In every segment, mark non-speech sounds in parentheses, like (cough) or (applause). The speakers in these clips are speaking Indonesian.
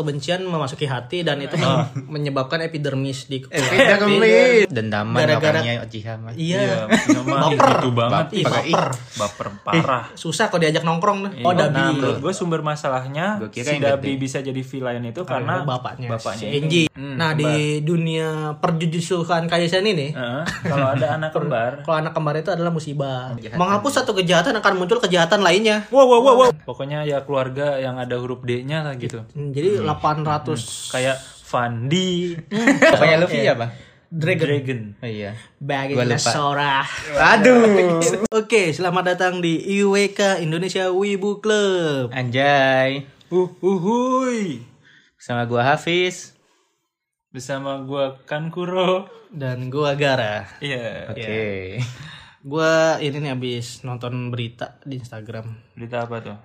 kebencian memasuki hati dan itu men- menyebabkan epidermis di Epidermis. Dendaman Gara-gara- Uchiha mah. Iya. Nama Baper. itu banget. Ih, baper. Baper parah. Susah kalau diajak nongkrong tuh. Oh, Iya, Dabi. nah, gue sumber masalahnya si Dabi bisa jadi villain itu karena bapaknya, bapaknya si. Enji. Hmm, nah, di dunia perjujusuhan Kaisen ini, Heeh, kalau ada anak (laughs) kembar kalau anak kembar itu adalah musibah. Menghapus satu kejahatan akan muncul kejahatan lainnya. Wow, wow, wow, wow. Pokoknya ya keluarga yang ada huruf D-nya lah gitu. Hmm, Jadi 800 Kayak Fandi, Pokoknya Luffy ya, Bang? Dragon. Dragon. Oh iya. Bagi. Sora. Aduh. (laughs) Oke, selamat datang di IWK Indonesia Wibu Club. Anjay. Uh, uhuy. Sama gua Hafiz. Bersama gua Kankuro. Dan gua Gara. Iya. Oke. Gua ini nih habis nonton berita di Instagram. Berita apa tuh?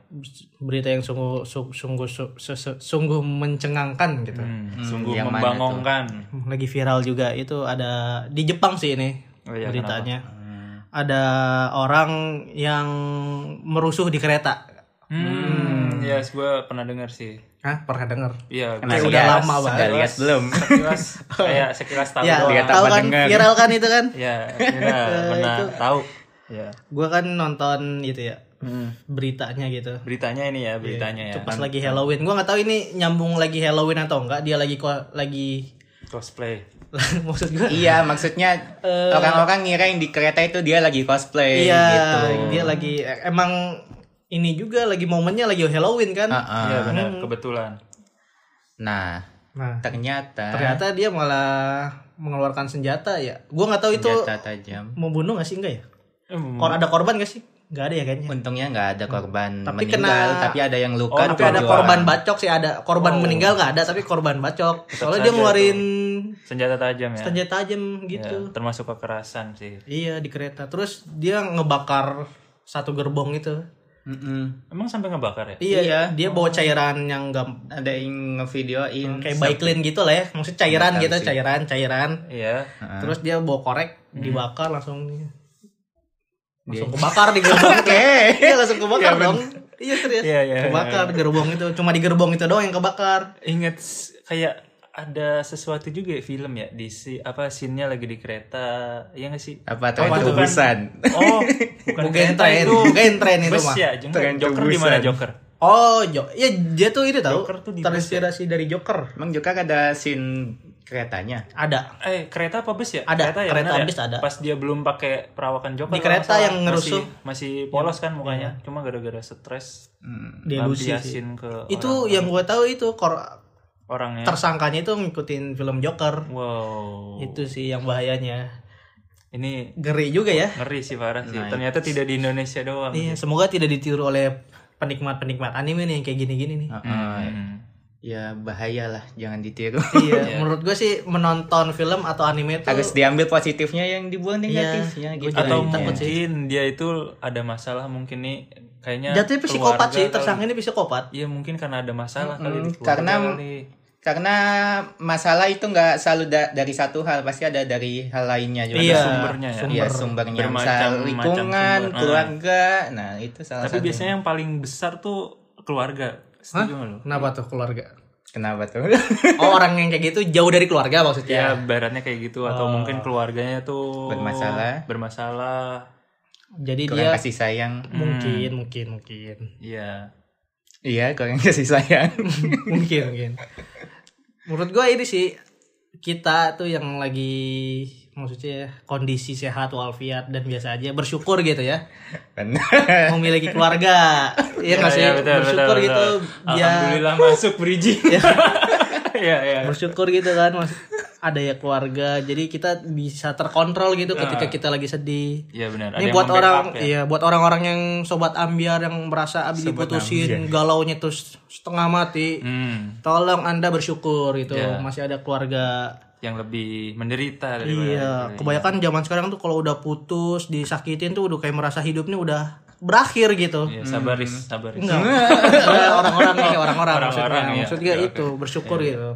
Berita yang sungguh su- sungguh su- su- su- sungguh mencengangkan gitu. Hmm, sungguh yang membangongkan. Lagi viral juga itu ada di Jepang sih ini Oh iya, beritanya. Ada orang yang merusuh di kereta. Hmm, yes, gue pernah dengar sih. Hah, pernah denger? Iya, Kena udah lama banget. Udah lihat belum? sekilas kayak sekilas (laughs) tahu Ya, doang. Lihat tahu apa kan dengar? viral kan itu kan? Ya, pernah, (laughs) pernah tahu. Ya. Gua kan nonton itu ya Hmm. beritanya gitu. Beritanya ini ya, beritanya ya. Itu pas lagi Halloween. Gua nggak tahu ini nyambung lagi Halloween atau enggak. Dia lagi lagi Cosplay. (laughs) maksud gua Iya, maksudnya orang-orang ngira yang di kereta itu dia lagi cosplay iya gitu. dia lagi emang ini juga lagi momennya lagi Halloween kan. Iya ah. benar, kebetulan. Nah, Nah, ternyata ternyata dia malah mengeluarkan senjata ya. Gua nggak tahu itu senjata tajam. membunuh nggak sih enggak ya? Hmm. Kor ada korban gak sih? Nggak ada ya kayaknya. Untungnya nggak ada korban Tapi meninggal, kena- tapi ada yang luka. Oh, tapi ada korban orang. bacok sih ada korban meninggal nggak ada tapi korban bacok soalnya dia ngeluarin Senjata tajam ya. senjata tajam Ya, gitu termasuk kekerasan sih. iya di kereta terus dia ngebakar satu gerbong itu Mm-mm. Emang sampai ngebakar ya? iya, Iya. dia bawa cairan yang gam Ada yang ngevideoin. kayak Baiklin gitu lah ya. Maksudnya cairan Nggak tahu gitu sih. cairan cairan. Iya. terus dia bawa korek dibakar langsung. Dia- langsung kebakar di gerbong (laughs) oke. Iya langsung kebakar dong. iya serius. Iya, iya, kebakar gerbong itu. Cuma di gerbong itu doang yang kebakar. Ingat kayak ada sesuatu juga ya film ya di si apa scene-nya lagi di kereta. Iya gak sih? Apa Oh, tren itu bukan- tubusan? Oh, (laughs) bukan Bukan tren, itu. bukan tren itu Bus mah. ya, Joker, Tren Joker di mana Joker? Oh, Jo, ya dia tuh itu tahu. Joker tuh bus terinspirasi dari Joker. Emang juga ada scene keretanya. Ada. Eh, kereta apa bus ya? Ada, kereta, ya, kereta benar ya? bis ada. Pas dia belum pakai perawakan Joker. Di nggak kereta salah. yang ngerusuh. Masih, masih polos kan mukanya. Cuma gara-gara stres. Delusi sih. ke Itu yang gue tahu itu kor orangnya. tersangkanya itu ngikutin film Joker. Wow. Itu sih yang bahayanya. Ini Ngeri juga ya. ngeri sih parah sih. Ternyata tidak di Indonesia doang. Iya, semoga tidak ditiru oleh penikmat-penikmat anime nih yang kayak gini-gini nih. Heeh. Hmm. Ya bahaya lah, jangan ditiru. (laughs) Iya, menurut gue sih menonton film atau anime itu Harus diambil positifnya yang dibuang negatifnya Iya, gitu. gua Atau mungkin dia itu ada masalah mungkin nih kayaknya jatuhnya psikopat sih, kali. tersangka ini psikopat. Iya mungkin karena ada masalah kali di keluarga karena kali. karena masalah itu nggak selalu da- dari satu hal, pasti ada dari hal lainnya juga. Iya, sumbernya ya. Iya, sumbernya Bermacam- misal lingkungan, sumber. Nah. keluarga. Nah, itu salah Tapi satu. biasanya yang paling besar tuh keluarga. Setuju lu? Kenapa tuh keluarga? Kenapa tuh? (laughs) Oh, orang yang kayak gitu jauh dari keluarga Ya, maksudnya. baratnya kayak gitu atau mungkin keluarganya tuh Bermasalah. Bermasalah. Jadi Kurang dia kasih sayang. mungkin mungkin mungkin Iya. Iya, kurang (laughs) kasih sayang. (laughs) mungkin mungkin menurut gua ini sih kita tuh yang lagi maksudnya kondisi sehat walafiat dan biasa aja bersyukur gitu ya Benar. memiliki keluarga Iya nggak sih Iya, betul, bersyukur betul, gitu betul. ya Alhamdulillah masuk bridging. (laughs) Iya, iya. bersyukur gitu kan mas ada ya keluarga jadi kita bisa terkontrol gitu ketika kita lagi sedih Iya benar. Ini buat orang ya. iya buat orang-orang yang sobat ambiar yang merasa abis diputusin galaunya terus setengah mati Hmm, tolong anda bersyukur gitu Iya. masih ada keluarga yang lebih menderita daripada iya kebanyakan zaman sekarang tuh kalau udah putus disakitin tuh udah kayak merasa hidupnya udah berakhir gitu Iya, sabar Riz, sabar Riz. enggak Maksudnya (laughs) orang-orang nih orang-orang maksudnya Orang-orang, ya. maksudnya Oke, itu bersyukur gitu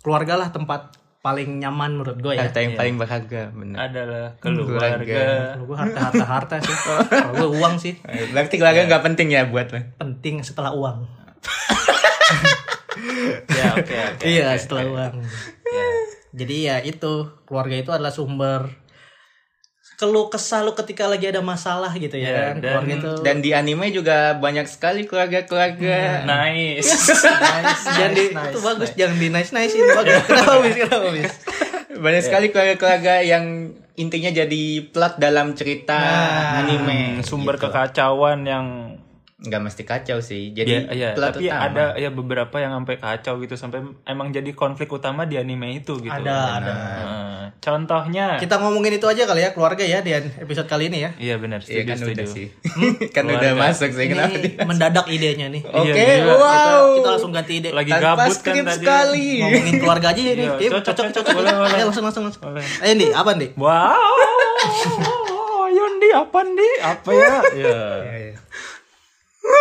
keluarga lah tempat paling nyaman menurut gue ya Harta yang paling berharga, benar. Adalah keluarga. kalau gue harta harta harta sih (laughs) kalau gue uang sih Berarti keluarga nggak penting ya buat lo. penting setelah uang (laughs) ya oke oke iya, oke, setelah oke. uang. Ya. Jadi ya itu keluarga itu adalah sumber keluh kesah lu ketika lagi ada masalah gitu ya, Ya, kan. dan- keluarga itu Dan di anime juga banyak sekali keluarga-keluarga. nice (laughs) jangan di, itu bagus jangan di nice nice ini bagus. (laughs) Kenapa bis? Kenapa bis? (laughs) Banyak sekali keluarga-keluarga yang intinya jadi plot dalam cerita Nah, anime. sumber gitu. kekacauan yang nggak mesti kacau sih. ya, Jadi ya, plot tapi utama. ada ya beberapa yang sampai kacau gitu sampai emang jadi konflik utama di anime itu gitu Ada, ada. Nah, contohnya Kita ngomongin itu aja kali ya keluarga ya di episode kali ini ya. iya benar Iya setuju kan setuju udah sih. (laughs) kan udah Keluarga. masuk sih kenapa Ini di- mendadak idenya nih. Oke, Iya, gila. wow. Kita, kita langsung ganti ide. lagi Tanpa gabut kan tadi sekali. ngomongin keluarga aja ya nih. Iya, cocok, cocok, cocok. cocok. Boleh, boleh. Ayo langsung, langsung, langsung. Boleh. Ayo nih, apa nih? wow ayo di apa di apa ya (laughs) ya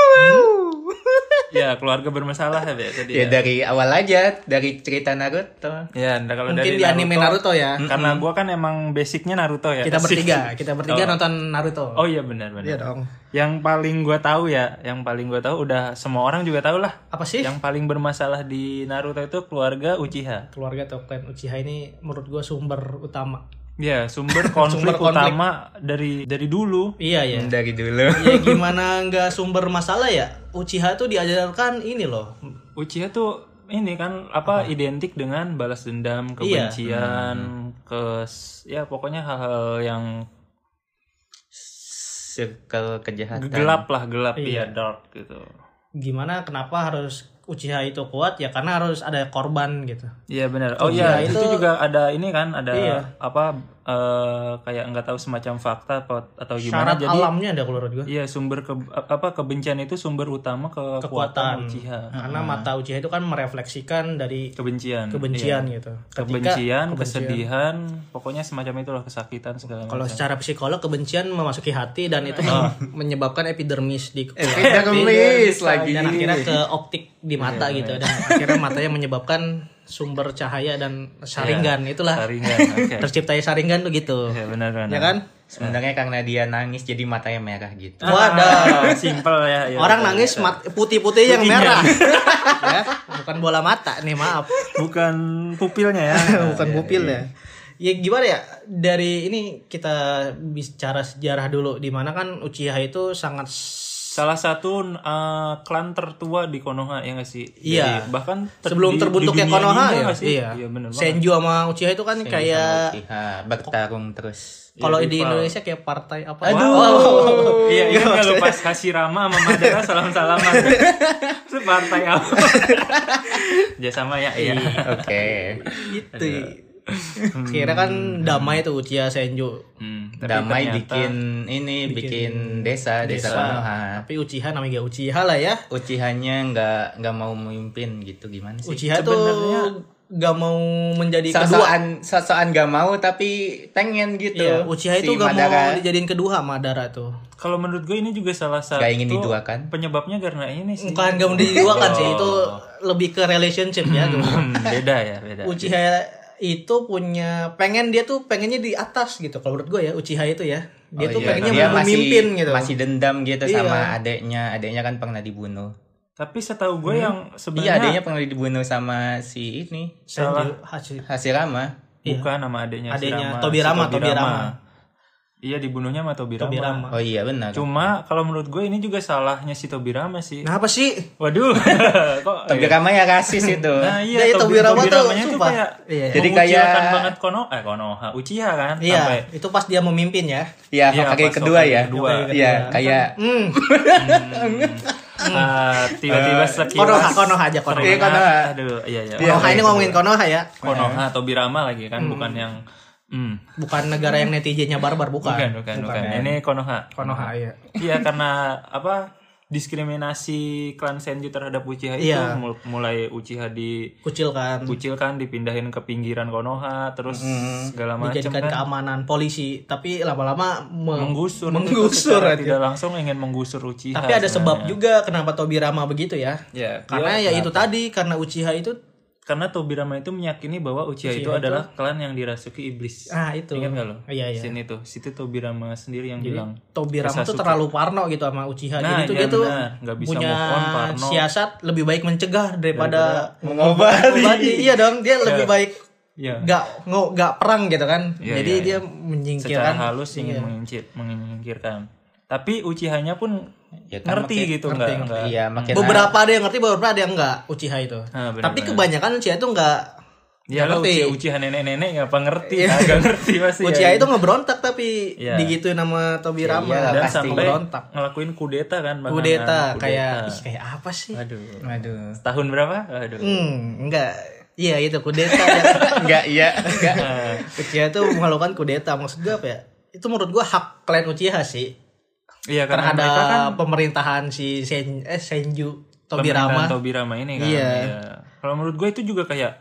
(laughs) ya keluarga bermasalah ya tadi Ya ya dari awal aja dari cerita Naruto. ya nah, kalau Mungkin dari di anime Naruto ya. karena gua kan emang basicnya Naruto ya Kita bertiga, kita bertiga nonton Naruto. oh iya benar benar Iya dong. yang paling gua tahu ya yang paling gua tahu udah semua orang juga tahu lah Apa sih? yang paling bermasalah di Naruto itu keluarga Uchiha Keluarga atau klan Uchiha ini menurut gua sumber utama. Ya sumber (laughs) konflik, Sumber konflik. utama dari dari dulu Iya ya. Dari dulu. (laughs) ya (laughs) gimana nggak sumber masalah ya? Uchiha tuh diajarkan ini loh. Uchiha tuh ini kan apa, identik dengan balas dendam, Iya. kebencian, ke ya pokoknya hal-hal yang Circle kejahatan. gelap lah, gelap Iya. ya dark gitu. Gimana kenapa harus Uchiha itu kuat ya karena harus ada korban gitu. Iya benar. Oh iya, itu... itu- juga ada ini kan, ada Iya. apa eh, kayak nggak tahu semacam fakta apa, atau gimana Syarat jadi alamnya ada kalau gua. Iya, sumber ke, apa kebencian itu sumber utama kekuatan Kekuatan. Uchiha. Karena mata Uchiha itu kan merefleksikan dari Kebencian. kebencian iya. gitu. Ketika Kebencian, kesedihan, pokoknya semacam itulah kesakitan segala Kalau macam. secara psikolog kebencian memasuki hati dan itu men- menyebabkan epidermis di (laughs) Epidermis lagi. dan akhirnya ke optik di mata gitu dan akhirnya matanya menyebabkan sumber cahaya dan saringan itulah Saringan, oke. (laughs) terciptanya saringan tuh gitu Ya benar benar. ya kan Sebenarnya karena dia nangis jadi matanya merah gitu. Ah, (laughs) simple ya. ya orang betul. nangis mat- putih-putih yang merah (laughs) ya bukan bola mata nih maaf bukan pupilnya ya. bukan pupil ya ya gimana ya dari ini kita bicara sejarah dulu di mana kan Uchiha itu sangat Salah satu uh, klan tertua di Konoha ya nggak sih? Iya. Jadi, bahkan ter- sebelum di- terbentuknya di Konoha ya nggak sih? iya, Iya banget. Senju sama Uchiha itu kan kayak Uchiha bertarung terus. kalau di. Indonesia kayak partai apa Aduh. Wow. Iya, iya nggak lu pas Hashirama sama Madara salam-salaman. (laughs) Itu partai apa? (laughs) ya sama ya, iya. Oke. gitu kira kan damai tuh Uchiha Senju Hmm, tapi Damai ternyata- bikin ini bikin desa desa Konoha. tapi Uchiha namanya gak Uchiha lah ya Uchihanya nggak nggak mau memimpin gitu gimana sih? Uchiha tuh gak mau menjadi kedua Sosokan sosokan gak mau tapi pengen gitu. Iya, Uchiha itu Si gak mau Madara. dijadiin kedua Madara tuh Kalau menurut gue ini juga salah satu Gak ingin diduakan. penyebabnya karena ini sih. bukan gak mau diduakan sih itu lebih ke relationship ya tuh Hmm, beda ya, beda. Uchiha itu punya pengen dia tuh pengennya di atas gitu kalau menurut gue ya Uchiha itu ya dia Oh tuh iya, pengennya dia masih, memimpin gitu Masih dendam gitu Iya. sama adeknya. Adeknya kan pernah dibunuh. Tapi setahu gue yang Iya, sebenarnya adeknya pernah dibunuh sama si ini Senju Hachi- Hashirama. bukan nama adiknya Adiknya, Shirama, si Tobirama, Tobirama. Iya dibunuhnya sama Tobirama. Tobirama. Oh iya benar. Cuma kalau menurut gue ini juga salahnya si Tobirama sih. Nah apa sih? Waduh. (laughs) Kok Tobirama ya rasis itu. Nah Nah, iya Tobi- Tobirama tuh, Tobiramanya tuh sumpah. kayak Iya. Jadi kayak- banget Kono eh Konoha Uchiha kan Iya, sampai itu pas dia memimpin ya. Iya, Iya, pas kedua ya. kedua. Iya, kayak Hmm. ah, tiba-tiba sekilas Konoha, Konoha aja, Konoha. Iya, Konoha. Aduh, iya iya. Iya. Konoha ini ngomongin Konoha ya. Konoha Tobirama lagi kan bukan yang hmm, Bukan negara yang netizennya barbar, bukan. bukan bukan bukan. Ini Konoha. Konoha ya. Iya karena apa diskriminasi klan Senju terhadap Uchiha itu Iya. mul- mulai Uchiha Kucilkan, dikucilkan dipindahin ke pinggiran Konoha terus segala macam dijadikan kan keamanan polisi, tapi lama-lama me- menggusur menggusur aja. tidak langsung ingin menggusur Uchiha Tapi ada sebab sebenarnya. juga kenapa Tobirama begitu ya. ya Karena ya itu tadi karena Uchiha itu karena Tobirama itu meyakini bahwa Uchiha, itu adalah klan yang dirasuki iblis. Ah itu. Ingat gak lo? Iya iya. Scene itu. Situ Tobirama sendiri yang bilang. Tobirama tuh Sasuke. terlalu parno gitu sama Uchiha. Nah, Jadi tuh iya dia tuh benar. Nggak bisa punya on, parno. siasat lebih baik mencegah daripada Mengobati. mengobati. (laughs) iya dong, dia lebih baik Iya. nggak nggak perang gitu kan. Iya, Jadi iya, dia Secara menyingkirkan halus ingin mengincir, menyingkirkan. Tapi Uchiha-nya pun Ya, kan ngerti makin- gitu enggak enggak. Iya, makin beberapa ada yang ngerti, beberapa ada yang enggak Uchiha itu. Ah, benar, Tapi benar. kebanyakan Uchiha itu enggak Ya lo ngerti. Uchiha, Uchiha nenek-nenek nggak apa ngerti, agak ngerti pasti. ya. Uchiha itu ngeberontak tapi Iya. digituin nama Tobirama Iya, iyalah, dan pasti. sampai ngelakuin kudeta kan. Kudeta Kudeta. kayak ih, kayak apa sih? Aduh. Waduh. Tahun berapa? Aduh. Hmm, enggak. Iya itu kudeta (laughs) ya. Enggak, iya, enggak. Nah, Uchiha itu melakukan kudeta. Maksud gue apa ya? Itu menurut gua hak klan Uchiha sih. Iya karena Terhadap mereka kan pemerintahan si Sen, eh, Senju pemerintahan Tobirama. Tobirama ini kan. Iya. Iya. Kalau menurut gue itu juga kayak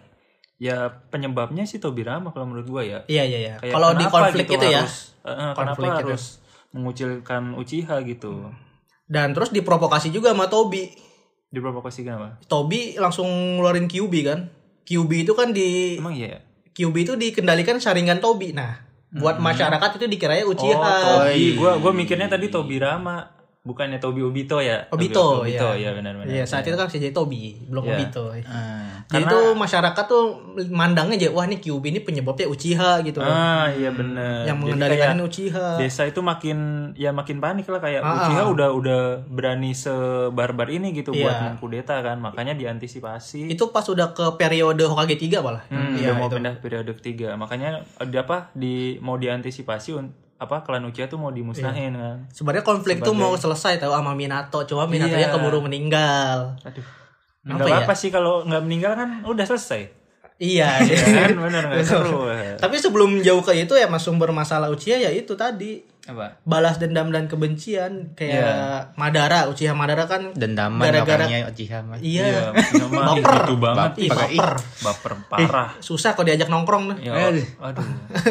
ya penyebabnya sih Tobirama kalau menurut gue ya. Iya iya iya. Kalau di kenapa konflik gitu itu ya. harus, eh, kenapa Konflik itu. harus mengucilkan Uchiha gitu. Dan terus diprovokasi juga sama Tobi. Diprovokasi kenapa? Tobi langsung ngeluarin Kyubi kan. Kyubi itu kan di Emang iya ya? Kyubi itu dikendalikan Sharingan Tobi. Nah, buat masyarakat itu dikiranya Oh, Uchiha. Tobi. Gua gua mikirnya tadi Tobirama, bukannya Tobi Obito ya? Obito, Tobi, ya. Obito, ya benar-benar. Iya, saat itu kan masih jadi Tobi, belum Iya. Obito. Ah. Jadi tuh masyarakat tuh mandangnya aja, wah nih Kyubi ini penyebabnya Uchiha gitu. loh. Ah, iya benar. yang mengendalikan Uchiha. desa itu makin ya makin panik lah kayak Ah, Uchiha ah. udah udah berani sebarbar ini gitu Iya. buat mengkudeta kan, makanya diantisipasi. Itu pas udah ke periode Hokage 3 malah. Hmm, Iya, udah mau itu. pindah periode ketiga, makanya ada apa di mau diantisipasi apa klan Uchiha tuh mau dimusnahin Iya. kan. Sebenarnya konflik tuh mau selesai tahu sama Minato, cuma Minato nya Iya. keburu meninggal. Aduh. Apa Enggak ya? apa sih kalau nggak meninggal kan udah selesai. Iya. (laughs) Ya kan nggak (laughs) seru. Tapi sebelum jauh ke itu ya mas sumber masalah Uchiha ya itu tadi Apa? balas dendam dan kebencian kayak Iya. Madara Uchiha Madara kan Dendaman Gara-gara- Uchiha mah. iya (laughs) Nama Baper. gitu banget. Ih, Ih, baper. baper parah. susah kalau diajak nongkrong tuh. Ya, aduh.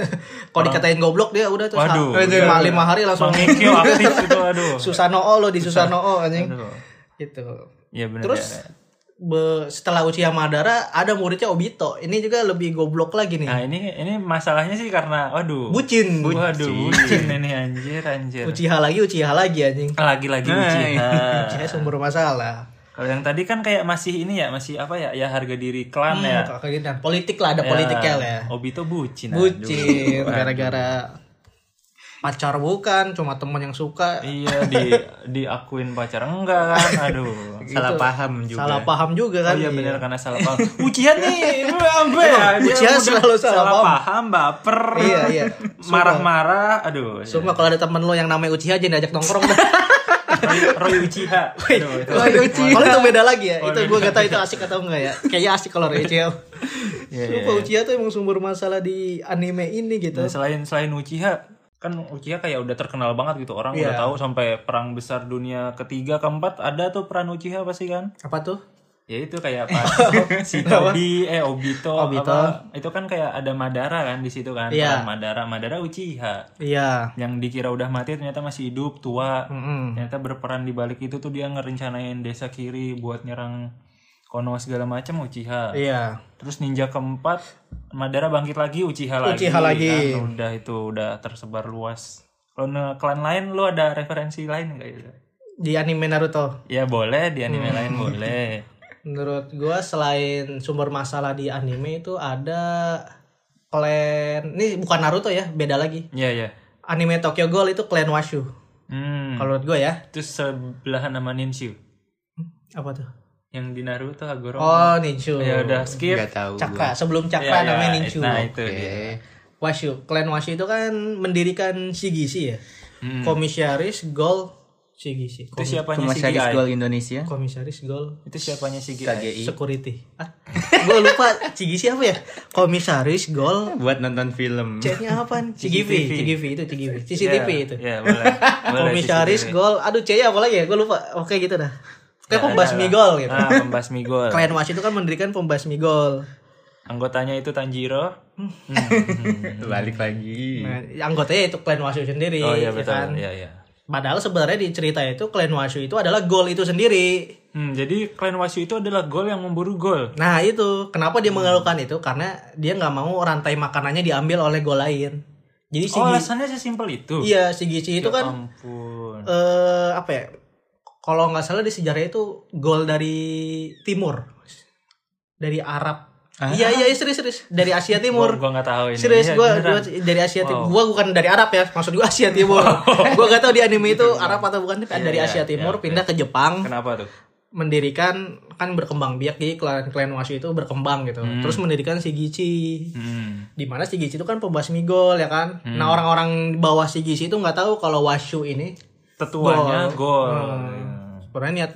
(laughs) kalau dikatain goblok dia udah tuh Waduh. lima, lima hari langsung Bang Ekyo aktif (laughs) itu aduh. Susanoo lo di Susanoo anjing Aduh. gitu Iya benar. terus ya. Be- setelah Uchiha Madara ada muridnya Obito ini juga lebih goblok lagi nih Nah, ini ini masalahnya sih karena waduh. bucin Waduh, bucin ini anjir anjir. Uchiha lagi Uchiha lagi anjing Lagi-lagi Uchiha. Uchiha sumber masalah Kalau yang tadi kan kayak masih ini ya, masih apa ya? Ya harga diri klan ya. Hmm, gitu. Dan politik lah ada Ya, politiknya lah ya Obito bucin. bucin gara-gara pacar bukan cuma temen yang suka Iya di diakuin pacar enggak kan? Aduh. (laughs) Salah paham juga. salah paham juga Oh kan iya benar karena salah paham. (laughs) Ujian nih, lu ya. Ujian selalu salah paham. paham, baper. Iya, iya. (laughs) Marah-marah, aduh. Cuma kalau ada temen lo yang namanya Uchiha aja diajak nongkrong. Roy, Roy Uchiha. Aduh, itu. Roy Uchiha. Kalau itu beda lagi ya. Oh, itu gue gak tahu itu asik atau enggak ya. Kayaknya asik kalau Roy Uchiha. Iya, Sumpah Uchiha tuh emang sumber masalah di anime ini gitu. Nah, selain selain Uchiha kan Uchiha kayak udah terkenal banget gitu orang Iya. udah tahu sampai perang besar dunia ketiga keempat ada tuh peran Uchiha pasti kan Apa tuh? ya itu kayak apa (laughs) si Tobi eh Obito, Obito. apa itu kan kayak ada Madara kan di situ kan Iya. peran Madara Madara Uchiha Iya. yang dikira udah mati ternyata masih hidup tua Mm-mm. ternyata berperan di balik itu tuh dia ngerencanain desa kiri buat nyerang Konoha segala macam Uchiha Iya. terus ninja keempat Madara bangkit lagi Uchiha lagi Uchiha lagi. kan udah itu udah tersebar luas kalau klan lain lu ada referensi lain nggak gitu Di anime Naruto. ya boleh di anime Hmm. lain boleh (laughs) Menurut gua selain sumber masalah di anime itu ada klan ini bukan Naruto ya, beda lagi. Iya ya Anime Tokyo Ghoul itu klan Washu. hmm. Kalau menurut gua ya. itu sebelahan nama Ninshu Apa tuh? Yang di Naruto Hagoromo Oh, Ninshu. ya udah skip Enggak tahu. Cakra, sebelum Ya, Cakra ya, namanya Ninshu. nah itu Oke. dia Washu, klan Washu itu kan mendirikan Shigishi ya. Hmm. Komisaris Gold Shigishi. itu siapanya Komisaris CGI Gol Indonesia. Komisaris Gold itu siapanya CGI KGI. Security. Ah, gue lupa Shigishi apa ya? Komisaris Gold Buat nonton film. C-nya apa? CGV, CGV itu CGV. CCTV Ya, itu. ya boleh (laughs) boleh Komisaris CCTV. Gold. Aduh, C-nya (laughs) apa lagi ya? Gue lupa. Oke gitu dah. Kayak Ya, pembasmi gol gitu. ah pembasmi gol Klan Washi itu kan mendirikan pembasmi gol. anggotanya itu Tanjiro (laughs) Balik lagi. Nah, anggotanya itu klan Washi sendiri. oh iya ya betul kan? iya iya Padahal sebenarnya di cerita itu Clan Washu itu adalah goal itu sendiri. Hmm, jadi Clan Washu itu adalah gol yang memburu gol. Nah itu kenapa dia mengeluhkan itu karena dia nggak mau rantai makanannya diambil oleh gol lain. Jadi si Oh, alasannya sesimpel itu. iya si Gici itu Ya kan ampun. eh apa ya? Kalau nggak salah di sejarah itu gol dari timur, dari Arab. Iya iya iya, serius serius dari Asia Gua, Timur. gua nggak tahu ini. Serius gue beneran. dari Asia Timur. Gua bukan dari Arab ya, maksud gue Asia Timur. (laughs) Gua gak tahu di anime itu (laughs) Arab atau bukan tapi dari Iya, Asia Timur iya, pindah ke Jepang Kenapa tuh? mendirikan kan berkembang biak jadi klan klan Washu itu berkembang gitu. Terus mendirikan Shigichi. Hmm. Di mana Shigichi itu kan pembasmi gol ya kan. Nah, orang-orang di bawah Shigichi itu nggak tahu kalau Washu ini Tetuanya gol. Hmm. Sebenarnya niat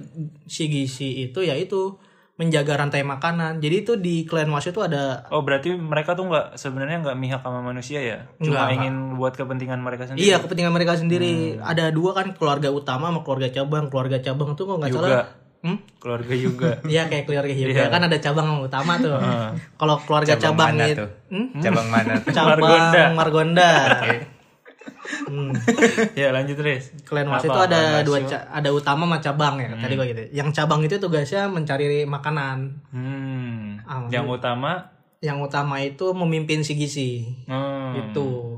Shigichi itu ya itu menjaga rantai makanan. Jadi itu di klan Washu itu ada Oh berarti mereka tuh nggak sebenarnya nggak mihak sama manusia ya? Cuma Nggak, ingin buat kepentingan mereka sendiri. Iya kepentingan mereka sendiri. Hmm. Ada dua kan keluarga utama sama keluarga cabang. Keluarga cabang tuh kok nggak Juga. salah. Hmm? Keluarga juga. (laughs) Iya kayak keluarga juga kan ada cabang yang utama tuh. (laughs) Kalau keluarga Cabang cabang, mana itu tuh? Hmm? Cabang mana tuh? cabang Margonda. Margonda. (laughs) Hmm. (laughs) ya lanjut terus. Klan Was Apa, itu ada dua ada utama sama cabang ya tadi gua gitu. Yang cabang itu tugasnya mencari makanan. Hmm. Ah, Yang utama. Yang utama itu memimpin si gizi. Hmm. Itu.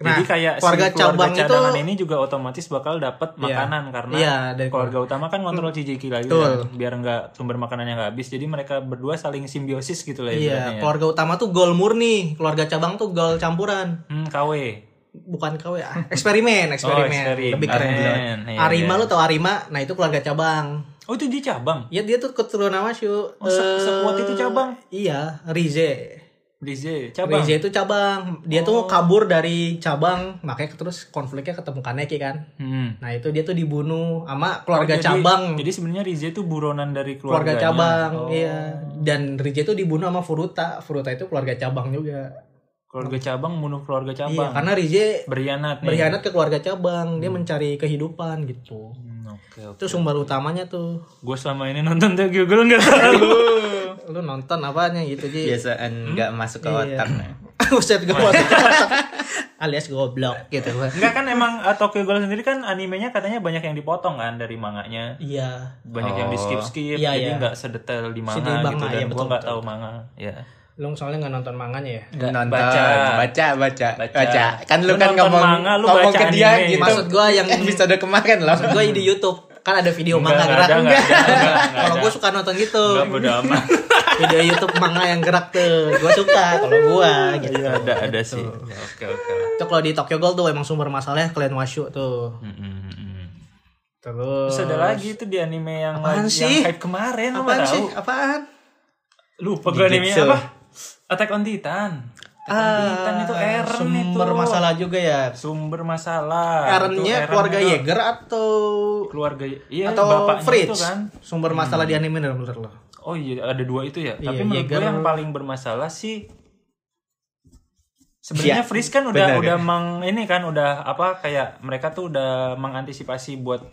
Jadi kayak Nah, keluarga si keluarga cabang itu ini juga otomatis bakal dapat makanan karena Iya, dari keluarga utama kan kontrol Ciciki lagi Betul. kan, biar nggak sumber makanannya nggak habis. Jadi mereka berdua saling simbiosis gitu lah Iya, ya. keluarga utama tuh gol murni, keluarga cabang tuh gol campuran. Hmm, KW. Bukan KW, ah, eksperimen, eksperimen. Oh, eksperimen. Lebih keren. Iya, Arima iya. lu tau Arima? Nah, itu keluarga cabang. Oh itu dia cabang. Ya dia tuh keturunan Washu. Oh, se- Eh, sekuat itu cabang? Iya, Rize. Rize cabang. Rize itu cabang. Dia tuh kabur dari cabang, makanya terus konfliknya ketemu Kaneki kan. Hmm. Nah, itu dia tuh dibunuh sama keluarga Oh, Jadi- cabang. Jadi sebenarnya Rize itu buronan dari keluarga cabang, Oh, iya. Dan Rize itu dibunuh sama Furuta. Furuta itu keluarga cabang juga. Keluarga cabang bunuh keluarga Iya, cabang. karena Rize Berkhianat nih. berkhianat ke keluarga cabang, dia mencari kehidupan gitu. Hmm, Oke, oke. Itu sumber utamanya tuh. Gue selama ini nonton Tokyo Ghoul nggak tahu. (laughs) Lu nonton apanya gitu, Ji? Biasaan nggak masuk ke Iya. otak. nah. (laughs) Buset gue masuk ke otak. (laughs) alias goblok gitu. Enggak kan emang uh, Tokyo Ghoul sendiri kan animenya katanya banyak yang dipotong kan dari manganya. Iya. Banyak yang di skip skip Iya, jadi iya. nggak sedetail di manga gitu dan iya, gua betul, nggak betul. tahu manga. Ya. Lu soalnya nggak nonton manganya ya? Nggak, Nonton, baca. baca, baca, Baca. baca. Kan lu Lu kan nonton ngomong, manga, lu ngomong baca ke dia anime. gitu. Maksud gua yang- (laughs) episode kemarin loh. Gue di YouTube kan ada video Enggak, manga enggak gerak. ada, enggak ada, enggak, (laughs) enggak Kalau gue suka nonton gitu. Enggak bodo amat. (laughs) Video YouTube manga yang gerak tuh. Gue suka kalau gua gitu. Iya, ada ada sih. Ya, Oke oke. Itu kalau di Tokyo Ghoul tuh emang sumber masalahnya Clan Washu tuh. Mm, mm, mm. Terus Terus ada lagi tuh di anime yang Apaan lagi- sih? yang hype kemarin Apaan sih? tahu? Apaan? Lupa gue animenya apa? Attack on Titan. Attack on Titan itu Eren itu. Ah, sumber masalah juga ya. Sumber masalah. Erennya Itu Eren keluarga itu Yeager atau Keluarga iya atau bapaknya Fritz? itu kan. Sumber masalah di anime dalam menurut lo? Oh iya ada dua itu ya. Iya, Tapi menurut gue Yeager- yang paling bermasalah sih sebenarnya Iya, Fritz kan udah benar, udah ya. meng ini kan udah apa kayak mereka tuh udah mengantisipasi buat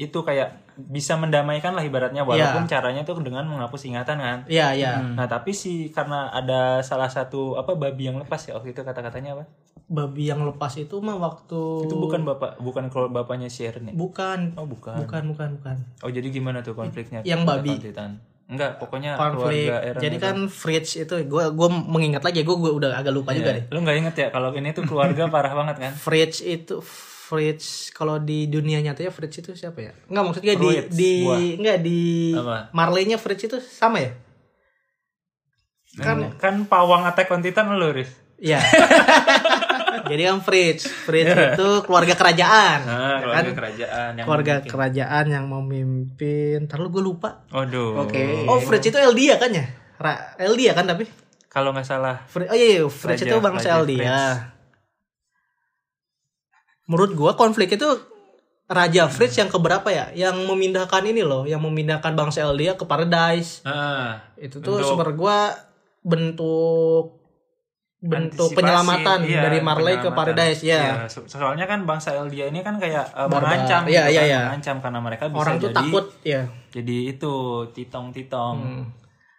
itu kayak bisa mendamaikan lah ibaratnya walaupun Iya. caranya tuh dengan menghapus ingatan kan. Iya, iya. Nah tapi sih karena ada salah satu apa babi yang lepas ya waktu itu kata-katanya apa? Babi yang lepas itu mah waktu Itu bukan bapak bukan kalau bapaknya si Eren ya? bukan Oh bukan. bukan bukan bukan. Oh jadi gimana tuh konfliknya? Yang babi. Titan? Enggak, pokoknya Konflik. keluarga Jadi itu. kan Fritz itu gue gua mengingat lagi gue gua udah agak lupa juga deh. Lu nggak inget ya kalau ini tuh keluarga (laughs) parah banget kan? Fritz itu Fritz kalau di dunia nyata ya Fritz itu siapa ya? Enggak maksudnya di Fruits, di buah. enggak di Apa? Marley-nya Fritz itu sama ya? Kan kan pawang Attack on Titan lu, Riz. Iya. (laughs) Jadi kan Fritz, Fritz itu keluarga kerajaan. Nah, ya keluarga kan? kerajaan yang Keluarga kerajaan yang memimpin. Ntar lu gue lupa. Waduh. Oke. Oh, Fritz itu Eldia kan ya? Ra Eldia kan tapi? Kalau nggak salah. Fri- oh iya, iya, Fritz Raja- itu bangsa Raja Eldia. Fritz. Menurut gua konflik itu Raja Fritz yang keberapa ya? Yang memindahkan ini loh, yang memindahkan bangsa Eldia ke Paradise. Ah, Itu tuh sumber gua bentuk bentuk penyelamatan Iya, dari Marley ke penyelamatan. Paradise ya. Iya, so- soalnya kan bangsa Eldia ini kan kayak uh, Barbar. mengancam Iya, gitu kan, iya. mengancam karena mereka bisa Orang tuh jadi takut ya. jadi itu titong-titong. Hmm.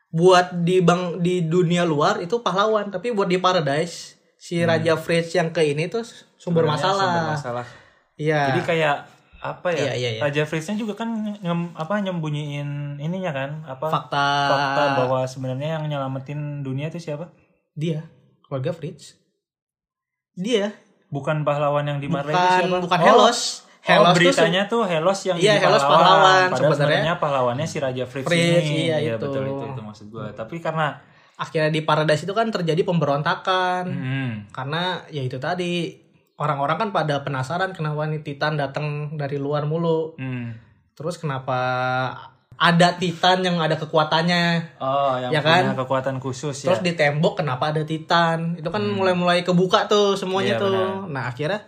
Buat di bang di dunia luar itu pahlawan, tapi buat di Paradise si Raja Fritz yang ke ini tuh sumber Hmm. Sebenarnya masalah. Sumber masalah. Iya. Jadi kayak apa ya? Iya, iya, iya. Raja Fritznya juga kan ngem- apa nyembunyiin ininya kan? Apa fakta, fakta bahwa sebenarnya yang nyelamatin dunia itu siapa? dia keluarga Fritz. Dia Bukan pahlawan yang di Marley itu bukan siapa? bukan Oh, Helos. Oh, Helos tuh beritanya tuh Helos yang Iya, Helos pahlawan. pahlawan, Padahal sebenarnya. pahlawannya si Raja Fritz, Fritz, ini. iya, itu. betul itu itu maksud gua. Tapi karena akhirnya di Paradise itu kan terjadi pemberontakan. Hmm, karena ya itu tadi orang-orang kan pada penasaran kenapa nih Titan datang dari luar mulu. Hmm. terus kenapa ada Titan yang ada kekuatannya? Oh, yang Ya punya kan? kekuatan khusus terus ya. di tembok kenapa ada Titan? Itu kan mulai-mulai kebuka tuh semuanya Iya, tuh. nah akhirnya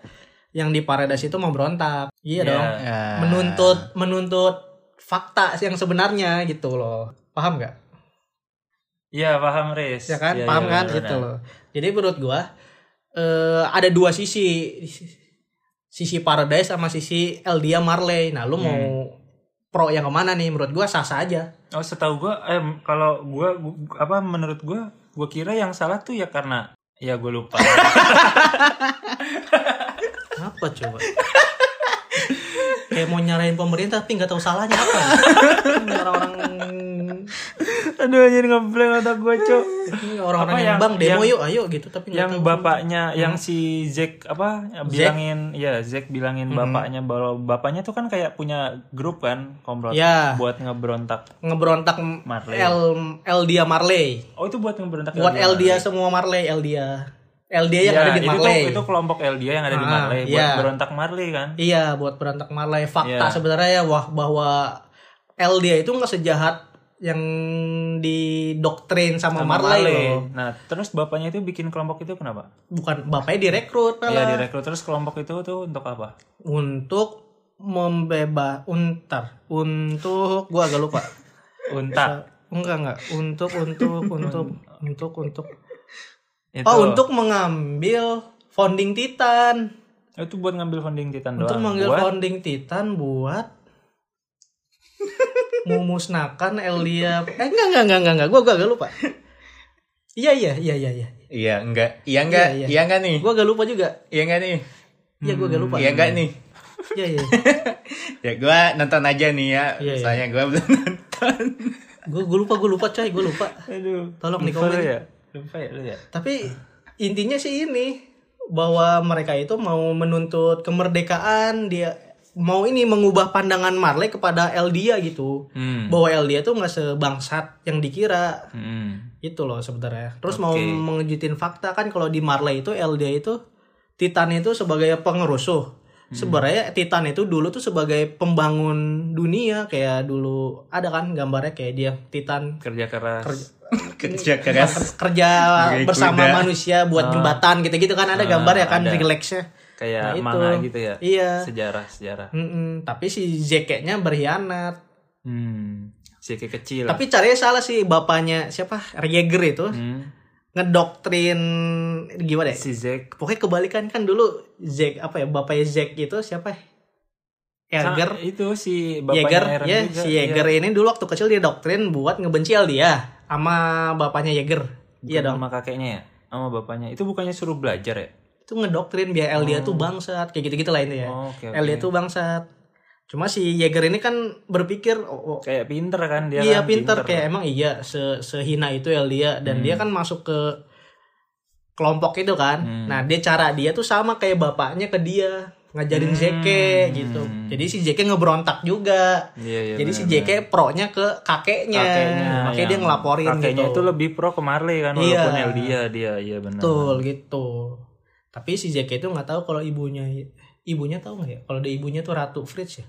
yang di Paradise itu memberontak. Iya Iya. dong. Ya. menuntut menuntut fakta yang sebenarnya gitu loh. Paham nggak Iya, paham Riz. ya kan Iya, paham iya, kan benar. gitu loh jadi menurut gua eh, ada dua sisi sisi Paradise sama sisi Eldia Marley nah lu mau Hmm. pro yang ke mana nih menurut gua sah sah aja Oh, setahu gua eh kalau gua, gua- apa menurut gua gua kira yang salah tuh ya karena ya gua lupa. (laughs) apa coba kayak mau nyarain pemerintah tapi nggak tahu salahnya apa orang-orang Aduh anjir ngeblank otak gua, Cok. orang-orang Apa yang, yang- bang demo yang- yuk ayo gitu tapi yang tahu. bapaknya yang si Zack apa bilangin ya Zack bilangin bapaknya bahwa bapaknya tuh kan kayak punya grup kan komplot Ya. buat ngeberontak. ngeberontak Marley. El Eldia Marley Oh, itu buat ngeberontak buat LDA. Eldia semua Marley Eldia Eldia yang Ya, ada di itu Marley tuh, itu kelompok LDA yang ada di Ah, Marley buat iya. berontak Marley kan. Iya, buat berontak Marley. Fakta Iya. sebenarnya ya wah bahwa LDA itu nggak sejahat yang didoktrin sama, Sama Marley, loh. Nah, terus bapaknya itu bikin kelompok itu kenapa? Bukan bapaknya direkrut Iya, direkrut terus kelompok itu tuh untuk apa? untuk membebas untar untuk gua agak lupa. (laughs) Unta. Enggak enggak untuk untuk untuk untuk untuk Itu. oh untuk mengambil founding Titan itu buat ngambil funding Titan untuk doang. mengambil Buat- founding Titan buat (laughs) memusnahkan Elia eh enggak enggak enggak enggak enggak gua gua agak lupa (laughs) iya iya iya iya iya Iya enggak? Iya enggak? Iya, iya. Iya enggak nih? gua agak lupa juga Iya enggak nih? iya gua agak lupa Iya enggak nih? (laughs) iya iya Ya gua nonton aja nih ya. Iya, iya. Soalnya gua belum nonton. gua gua lupa gua lupa coy gua lupa Aduh. Tolong di lupa komen. ya. Lupa ya lu ya. tapi intinya sih ini bahwa mereka itu mau menuntut kemerdekaan dia mau ini mengubah pandangan Marley kepada Eldia gitu Hmm. bahwa Eldia tuh nggak sebangsat yang dikira Hmm. itu loh sebenarnya terus mau Oke. mengejutin fakta kan kalau di Marley itu Eldia itu Titan itu sebagai pengerusuh Hmm. sebenarnya Titan itu dulu tuh sebagai pembangun dunia kayak dulu ada kan gambarnya kayak dia Titan Kerja keras. Kerja (laughs) keras. (laughs) kerja bersama kuda. manusia buat jembatan gitu-gitu kan ada gambar ya kan Ah. relaxnya Kayak Nah, itu. manga gitu ya. iya Sejarah, sejarah. Mm-mm. tapi si Zeke-nya berkhianat Hmm. Si kayak kecil. tapi caranya salah sih bapaknya siapa Yeager itu Hmm. Ngedoktrin gimana ya Si Zack pokoknya kebalikan kan dulu Zack apa ya bapaknya Zack itu siapa Yeager Sa- itu si bapaknya Yeager ya juga, si Yeager iya. ini dulu waktu kecil dia doktrin buat ngebenci dia sama bapaknya Yeager iya dong Sama kakeknya ya? Sama bapaknya. Itu bukannya suruh belajar ya? itu ngedoktrin biar Eldia tuh bangsat kayak gitu-gitu lah ini ya. Oh, oke. Eldia tuh bangsat. Cuma si Yeager ini kan berpikir oh, oh, Kayak pinter kan dia iya kan, pinter kayak emang iya se sehina itu Eldia dan dia kan masuk ke kelompok itu kan. Hmm. Nah, dia cara dia tuh sama kayak bapaknya ke dia ngajarin Zeke gitu. Jadi si Zeke ngeberontak juga. Iya, iya, Jadi si benar, Zeke pro-nya ke kakeknya. kakeknya Makanya dia ngelaporin kakeknya gitu. itu lebih pro ke Marley kan Iya. walaupun Eldia dia iya benar Betul gitu. Tapi si Zeke itu nggak tahu kalau ibunya ibunya tahu nggak ya? Kalau ada ibunya tuh Ratu Fritz ya?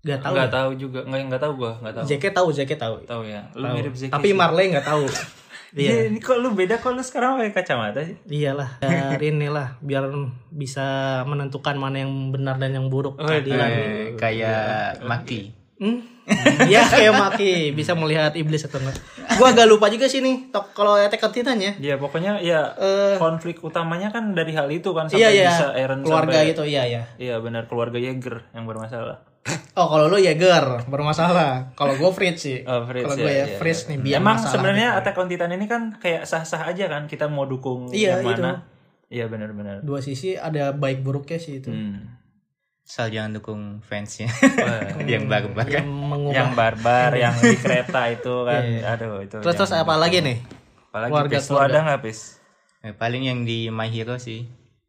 Gak tahu. nggak ya? tahu juga nggak nggak tahu gua nggak tahu Zeke tahu, Zeke tahu. tahu ya lu Tahu. mirip Zeki Tapi Marley nggak tahu. (laughs) Iya, ini kok lu beda kok lu sekarang pakai kacamata sih? Iyalah, dari inilah biar bisa menentukan mana yang benar dan yang buruk Oh, keadilan. Eh, kayak Maki. Hmm? ya kayak Maki bisa melihat iblis atau enggak. Gua agak lupa juga sih nih tok kalau Attack on Titan ya. Ya pokoknya ya Eh, konflik utamanya kan dari hal itu kan sampai iya iya, bisa Eren keluarga sampai, gitu iya iya. Iya benar keluarga Yeager yang bermasalah. Oh kalau lu Yeager bermasalah. Kalau gue Fritz sih. Oh, Fritz, kalau ya, gue ya, iya, Fritz iya. nih biar Emang sebenarnya gitu. Attack on Titan ini kan kayak sah-sah aja kan kita mau dukung Iya, yang itu. mana. Iya benar-benar. dua sisi ada baik buruknya sih itu. Hmm. Asal jangan dukung fansnya. (laughs) Yang barbar yang kan. mengubah. Yang barbar yang di kereta itu kan. Aduh itu terus terus apa lagi nih? Apalagi keluarga- pis? Lu keluarga. ada nggak pis? Eh, paling yang di My Hero sih.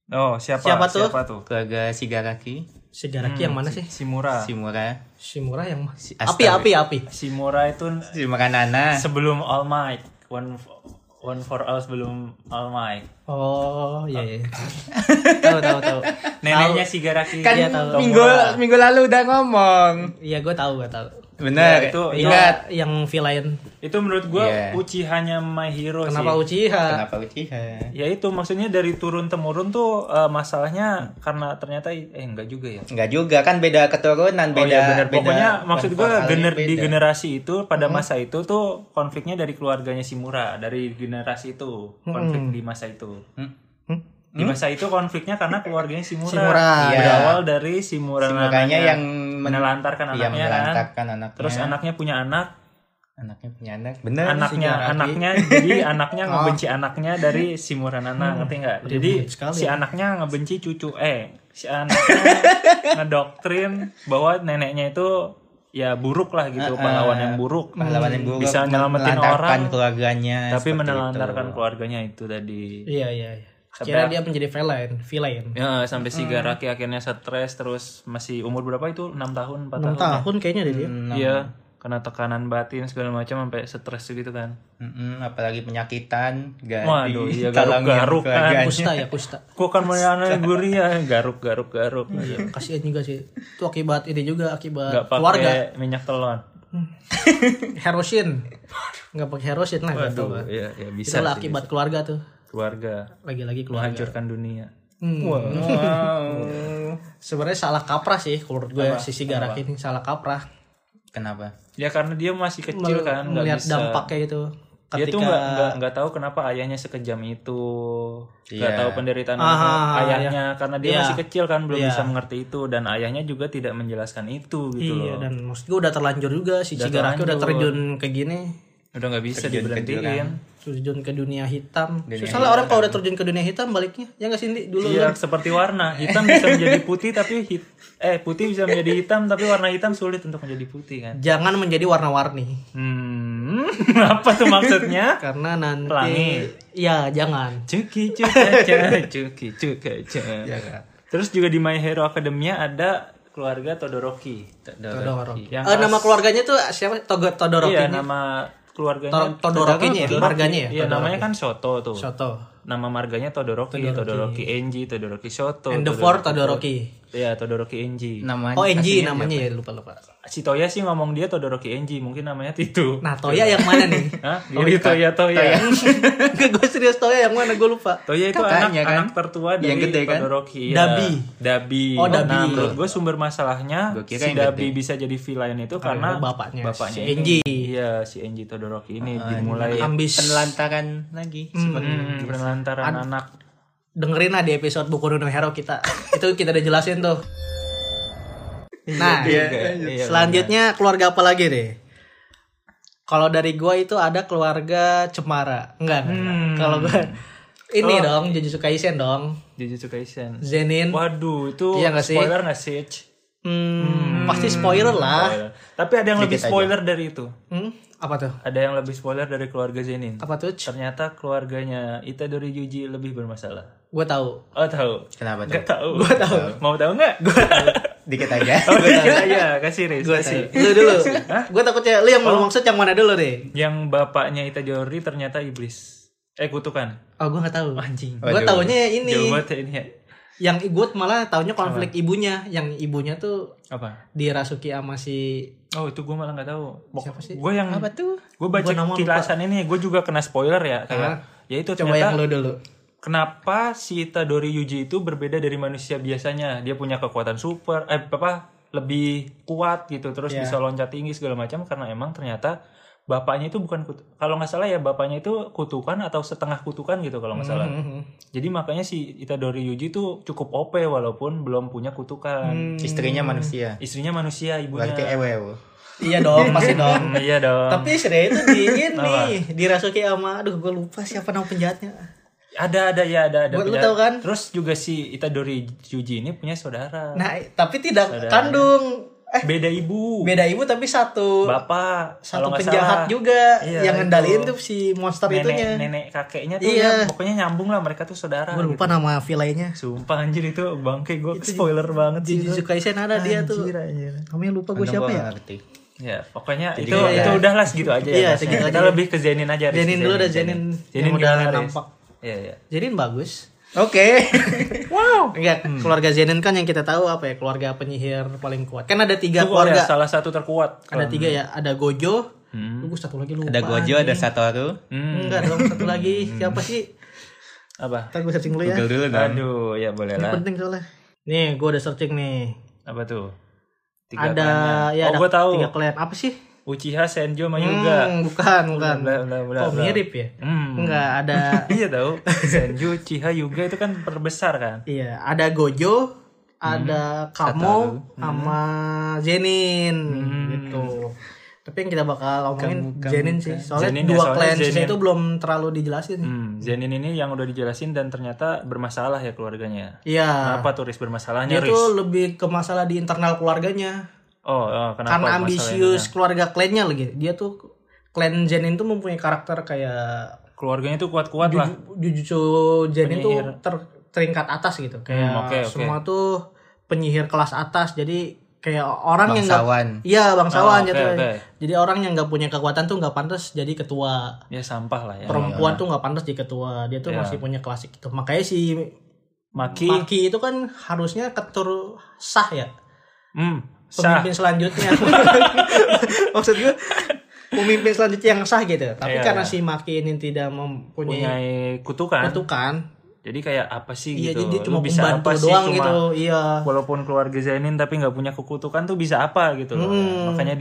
oh siapa? Siapa tuh? siapa tuh? Keluarga Shigaraki, Shigaraki yang mana sih? Simura Shimura, Shimura yang Si api api api. Simura itu Shimura Nana. sebelum All Might. One one for all sebelum All Might. Oh iya iya. (laughs) Tahu tahu tahu. Neneknya Shigaraki Kan Iya, tahu. minggu minggu lalu udah ngomong. iya gue tahu gue tahu Bener. Ya, itu- itu- Ingat. yang villain itu menurut gua Iya. Uchiha-nya My Hero kenapa sih Uchiha Kenapa Uchiha? ya itu maksudnya dari turun temurun tuh eh, masalahnya karena ternyata eh enggak juga ya Enggak juga kan beda keturunan, beda oh iya benar beda pokoknya maksud gua gener di beda. generasi itu pada masa itu tuh konfliknya dari keluarganya Shimura dari generasi itu konflik di masa itu Hmm? di masa itu konfliknya karena keluarganya Shimura, Shimura. Iya. berawal dari Shimura Shimuranya namanya yang menelantarkan Iya, anaknya kan menelantarkan anaknya. terus anaknya punya anak anaknya punya anak. Bener. anaknya Shigaraki. anaknya jadi (laughs) anaknya ngebenci anaknya dari si Muranana ngerti nggak jadi sekali si anaknya ngebenci cucu eh si anaknya (laughs) ngedoktrin bahwa neneknya itu ya buruk lah gitu pahlawan yang buruk pahlawan yang buruk bisa nyelamatin orang keluarganya tapi menelantarkan itu. keluarganya itu tadi iya iya iya kira dia menjadi villain villain. Ya sampai si Garaki akhirnya stres terus masih umur berapa itu? 6 tahun 4 enam tahun tahun kayaknya deh dia. Iya kena tekanan batin segala macam sampai stres gitu kan. Mm-mm, apalagi penyakitan gak Waduh, iya, (laughs) garuk-garuk kan. kusta ya kusta. (laughs) Kok kan mana gurih ya? Garuk garuk garuk. Iya kasihan juga sih. Itu akibat ini juga akibat nggak keluarga. pakai minyak telon. (laughs) Herosin. Nggak pakai herosin lah Waduh, iya ya bisa itulah sih. akibat keluarga tuh keluarga. Lagi-lagi keluarga. Menghancurkan dunia. Hmm. Wow. (laughs) sebenarnya salah kaprah sih kalau menurut gue sisi garak ini salah kaprah. Kenapa? Ya karena dia masih kecil kan nggak melihat bisa. dampaknya gitu dia ketika tuh nggak nggak nggak tahu kenapa ayahnya sekejam itu. Nggak Iya. tahu penderitaan Ah, ayahnya. karena dia Iya. masih kecil kan belum Iya. bisa mengerti itu. Dan ayahnya juga tidak menjelaskan itu gitu iya loh. dan maksud gue udah terlanjur juga si Cigaraki udah terjun ke gini udah nggak bisa Terjun ke diberhentiin jurang. terjun ke dunia hitam Dunia susah lah orang kalau udah terjun ke dunia hitam baliknya ya nggak sih dulu Iya, seperti warna. Hitam bisa menjadi putih tapi hit, eh putih bisa menjadi hitam tapi warna hitam sulit untuk menjadi putih kan. jangan menjadi warna-warni Hmm, (laughs) apa tuh maksudnya? karena nanti Pelangi. ya jangan Cuki cukaca, (laughs) cuki cukaca. Iya, Terus juga di My Hero Academia ada keluarga Todoroki. Todoroki Yang Eh, nama keluarganya tuh siapa Togo Todoroki Iya, nama keluarganya Tod- Todorokinya ya, Todoroki. marganya ya? Iya, namanya kan Shoto tuh. Soto Nama marganya Todoroki, Todoroki, Enji, Todoroki Shoto. and the four Todoroki Iya, Todoroki Enji. namanya oh Enji namanya ya lupa lupa Si Toya sih ngomong dia Todoroki Enji, mungkin namanya itu. nah Toya yang mana nih (laughs) Hah? Oh, itu Toya Toya. Enggak (laughs) gue serius Toya yang mana gue lupa Toya itu anak, kan? anak tertua dari Yang gede kan? Todoroki. iya. Dabi. Dabi. Oh, Dabi. Nah, menurut gue sumber masalahnya si Dabi bisa jadi villain itu karena bapaknya, bapaknya si. Enji. Iya, si Enji Todoroki ini dimulai ambis penelantaran lagi seperti hmm, penelantaran anak. Dengerin lah di episode buku no Hero kita itu kita udah jelasin tuh nah Iya, selanjutnya keluarga apa lagi deh kalau dari gua itu ada keluarga Cemara enggak. Hmm. kalau gua ini Oh. dong Jujutsu Kaisen dong Jujutsu Kaisen. Zenin Waduh, itu Iya nggak sih? spoiler nggak sih? hmm, pasti spoiler lah Spoiler. Tapi ada yang lebih Dikit aja. spoiler dari itu. hmm, apa tuh Ada yang lebih spoiler dari keluarga Zenin. apa tuh Ternyata keluarganya Itadori Yuji lebih bermasalah. Gue tahu Oh tahu? kenapa tuh Gak tahu. Gue tahu. Mau tahu nggak? dikit aja (laughs) Oh iya, iya, kasih Riz, kasih. lu dulu (laughs) gue takutnya lu yang mau maksud yang mana dulu deh Yang bapaknya Itadori ternyata iblis. Eh kutukan. oh gue nggak tahu Anjing. gue taunya ini Jauh banget ya ini ya. yang gue malah taunya konflik ibunya yang ibunya tuh Apa? dirasuki sama si Oh itu gue malah nggak tahu. Siapa sih? Gue yang apa tuh gue baca Gua nama lupa. kilasan ini, gue juga kena spoiler ya. Kayak, ya itu coba yang ternyata lu dulu kenapa si Itadori Yuji itu berbeda dari manusia biasanya? Dia punya kekuatan super, eh apa lebih kuat gitu, terus Iya. bisa loncat tinggi segala macam karena emang ternyata bapaknya itu bukan kalau nggak salah ya bapaknya itu kutukan atau setengah kutukan gitu kalau nggak salah. Mhm. Jadi makanya si Itadori Yuji itu cukup OP walaupun belum punya kutukan. istrinya manusia Istrinya manusia, ibunya. berarti ewew iya dong pasti dong Hmm, (laughs) iya dong. tapi Shreya itu di ini dirasuki sama aduh gue lupa siapa nama penjahatnya Ada ada ya ada ada. Lu punya- tahu kan? Terus juga si Itadori Yuji ini punya saudara. Nah, tapi tidak Saudara. kandung. Eh, beda ibu. beda ibu tapi satu Bapak. satu penjahat salah. juga Iya, yang itu. ngendaliin tuh si monster nenek, itunya. nenek kakeknya tuh Iya. ya, pokoknya nyambung lah mereka tuh saudara. Gue lupa nama villainnya. gitu. Sumpah anjir itu bangke gue spoiler banget sih. Jujutsu Kaisen ada dia tuh. Anjir, anjir. Namanya lupa gue siapa gua ya? ngerti. Ya, pokoknya Jadi itu kayak- itu udahlah segitu aja Iya, ya. segitu Kita aja. lebih ke Zenin aja. Zenin dulu dah, Zenin Zenin udah nampak. Iya, iya. Zenin bagus. Oke. (laughs) Wow. Enggak, Hmm. keluarga Zenin kan yang kita tahu apa ya? Keluarga penyihir paling kuat. Kan ada tiga Itu keluarga. ya, salah satu terkuat. Ada tiga ya. Ada Gojo. Hmm. Lu satu lagi lupa. ada Gojo, ada Satoru. Hmm. Enggak dong, satu lagi. Siapa sih? Apa? Ntar gue searching dulu ya. Google dulu dong. Aduh, ya boleh Ini lah. penting soalnya. Nih, gue udah searching nih. Apa tuh? ada klannya. ya oh, ada gue tahu. tiga klan. Apa sih? Uchiha, Senjo, Mayuga. Hmm, bukan, bukan. Bla, bla, bla, oh, mirip ya? Hmm. Enggak, ada (laughs) iya tahu. (laughs) Senju, Uchiha, Yuga itu kan perbesar kan. Iya, ada Gojo, ada Kamo, sama Zenin gitu. Tapi yang kita bakal omongin Zenin sih. Soalnya Zenin ya, dua soalnya clan sisa Zenin. itu belum terlalu dijelasin. Hmm, Zenin ini yang udah dijelasin dan ternyata bermasalah ya keluarganya. Iya. Kenapa tuh Riz bermasalahnya Dia Riz? tuh lebih ke masalah di internal keluarganya. Oh, oh, kenapa Karena ambisius keluarga klannya lagi. Dia tuh klan Zenin tuh mempunyai karakter kayak Keluarganya tuh kuat-kuat lah. Jujutsu Zenin tuh ter, teringkat atas gitu. Kayak Hmm, oke, oke. semua tuh penyihir kelas atas. Jadi kayak orang yang nggak Bangsawan. Iya bangsawan Oh, oke, gitu. oke. Jadi orang yang nggak punya kekuatan tuh nggak pantas jadi ketua. Ya sampah lah ya. Perempuan tuh nggak pantas jadi ketua. Dia tuh Iya. masih punya klasik itu. Makanya si Maki, Maki itu kan harusnya ketur sah ya. hmm, sah. Pemimpin selanjutnya. (laughs) Maksud gue pemimpin selanjutnya yang sah gitu. Tapi Iya, karena iya. si Maki ini tidak mempunyai Punya kutukan. kutukan, Jadi kayak apa sih iya gitu? jadi dia Lu cuma bisa apa sih doang cuma gitu. Iya. walaupun keluarga Zenin tapi nggak punya kekutukan tuh bisa apa gitu loh. Hmm. Makanya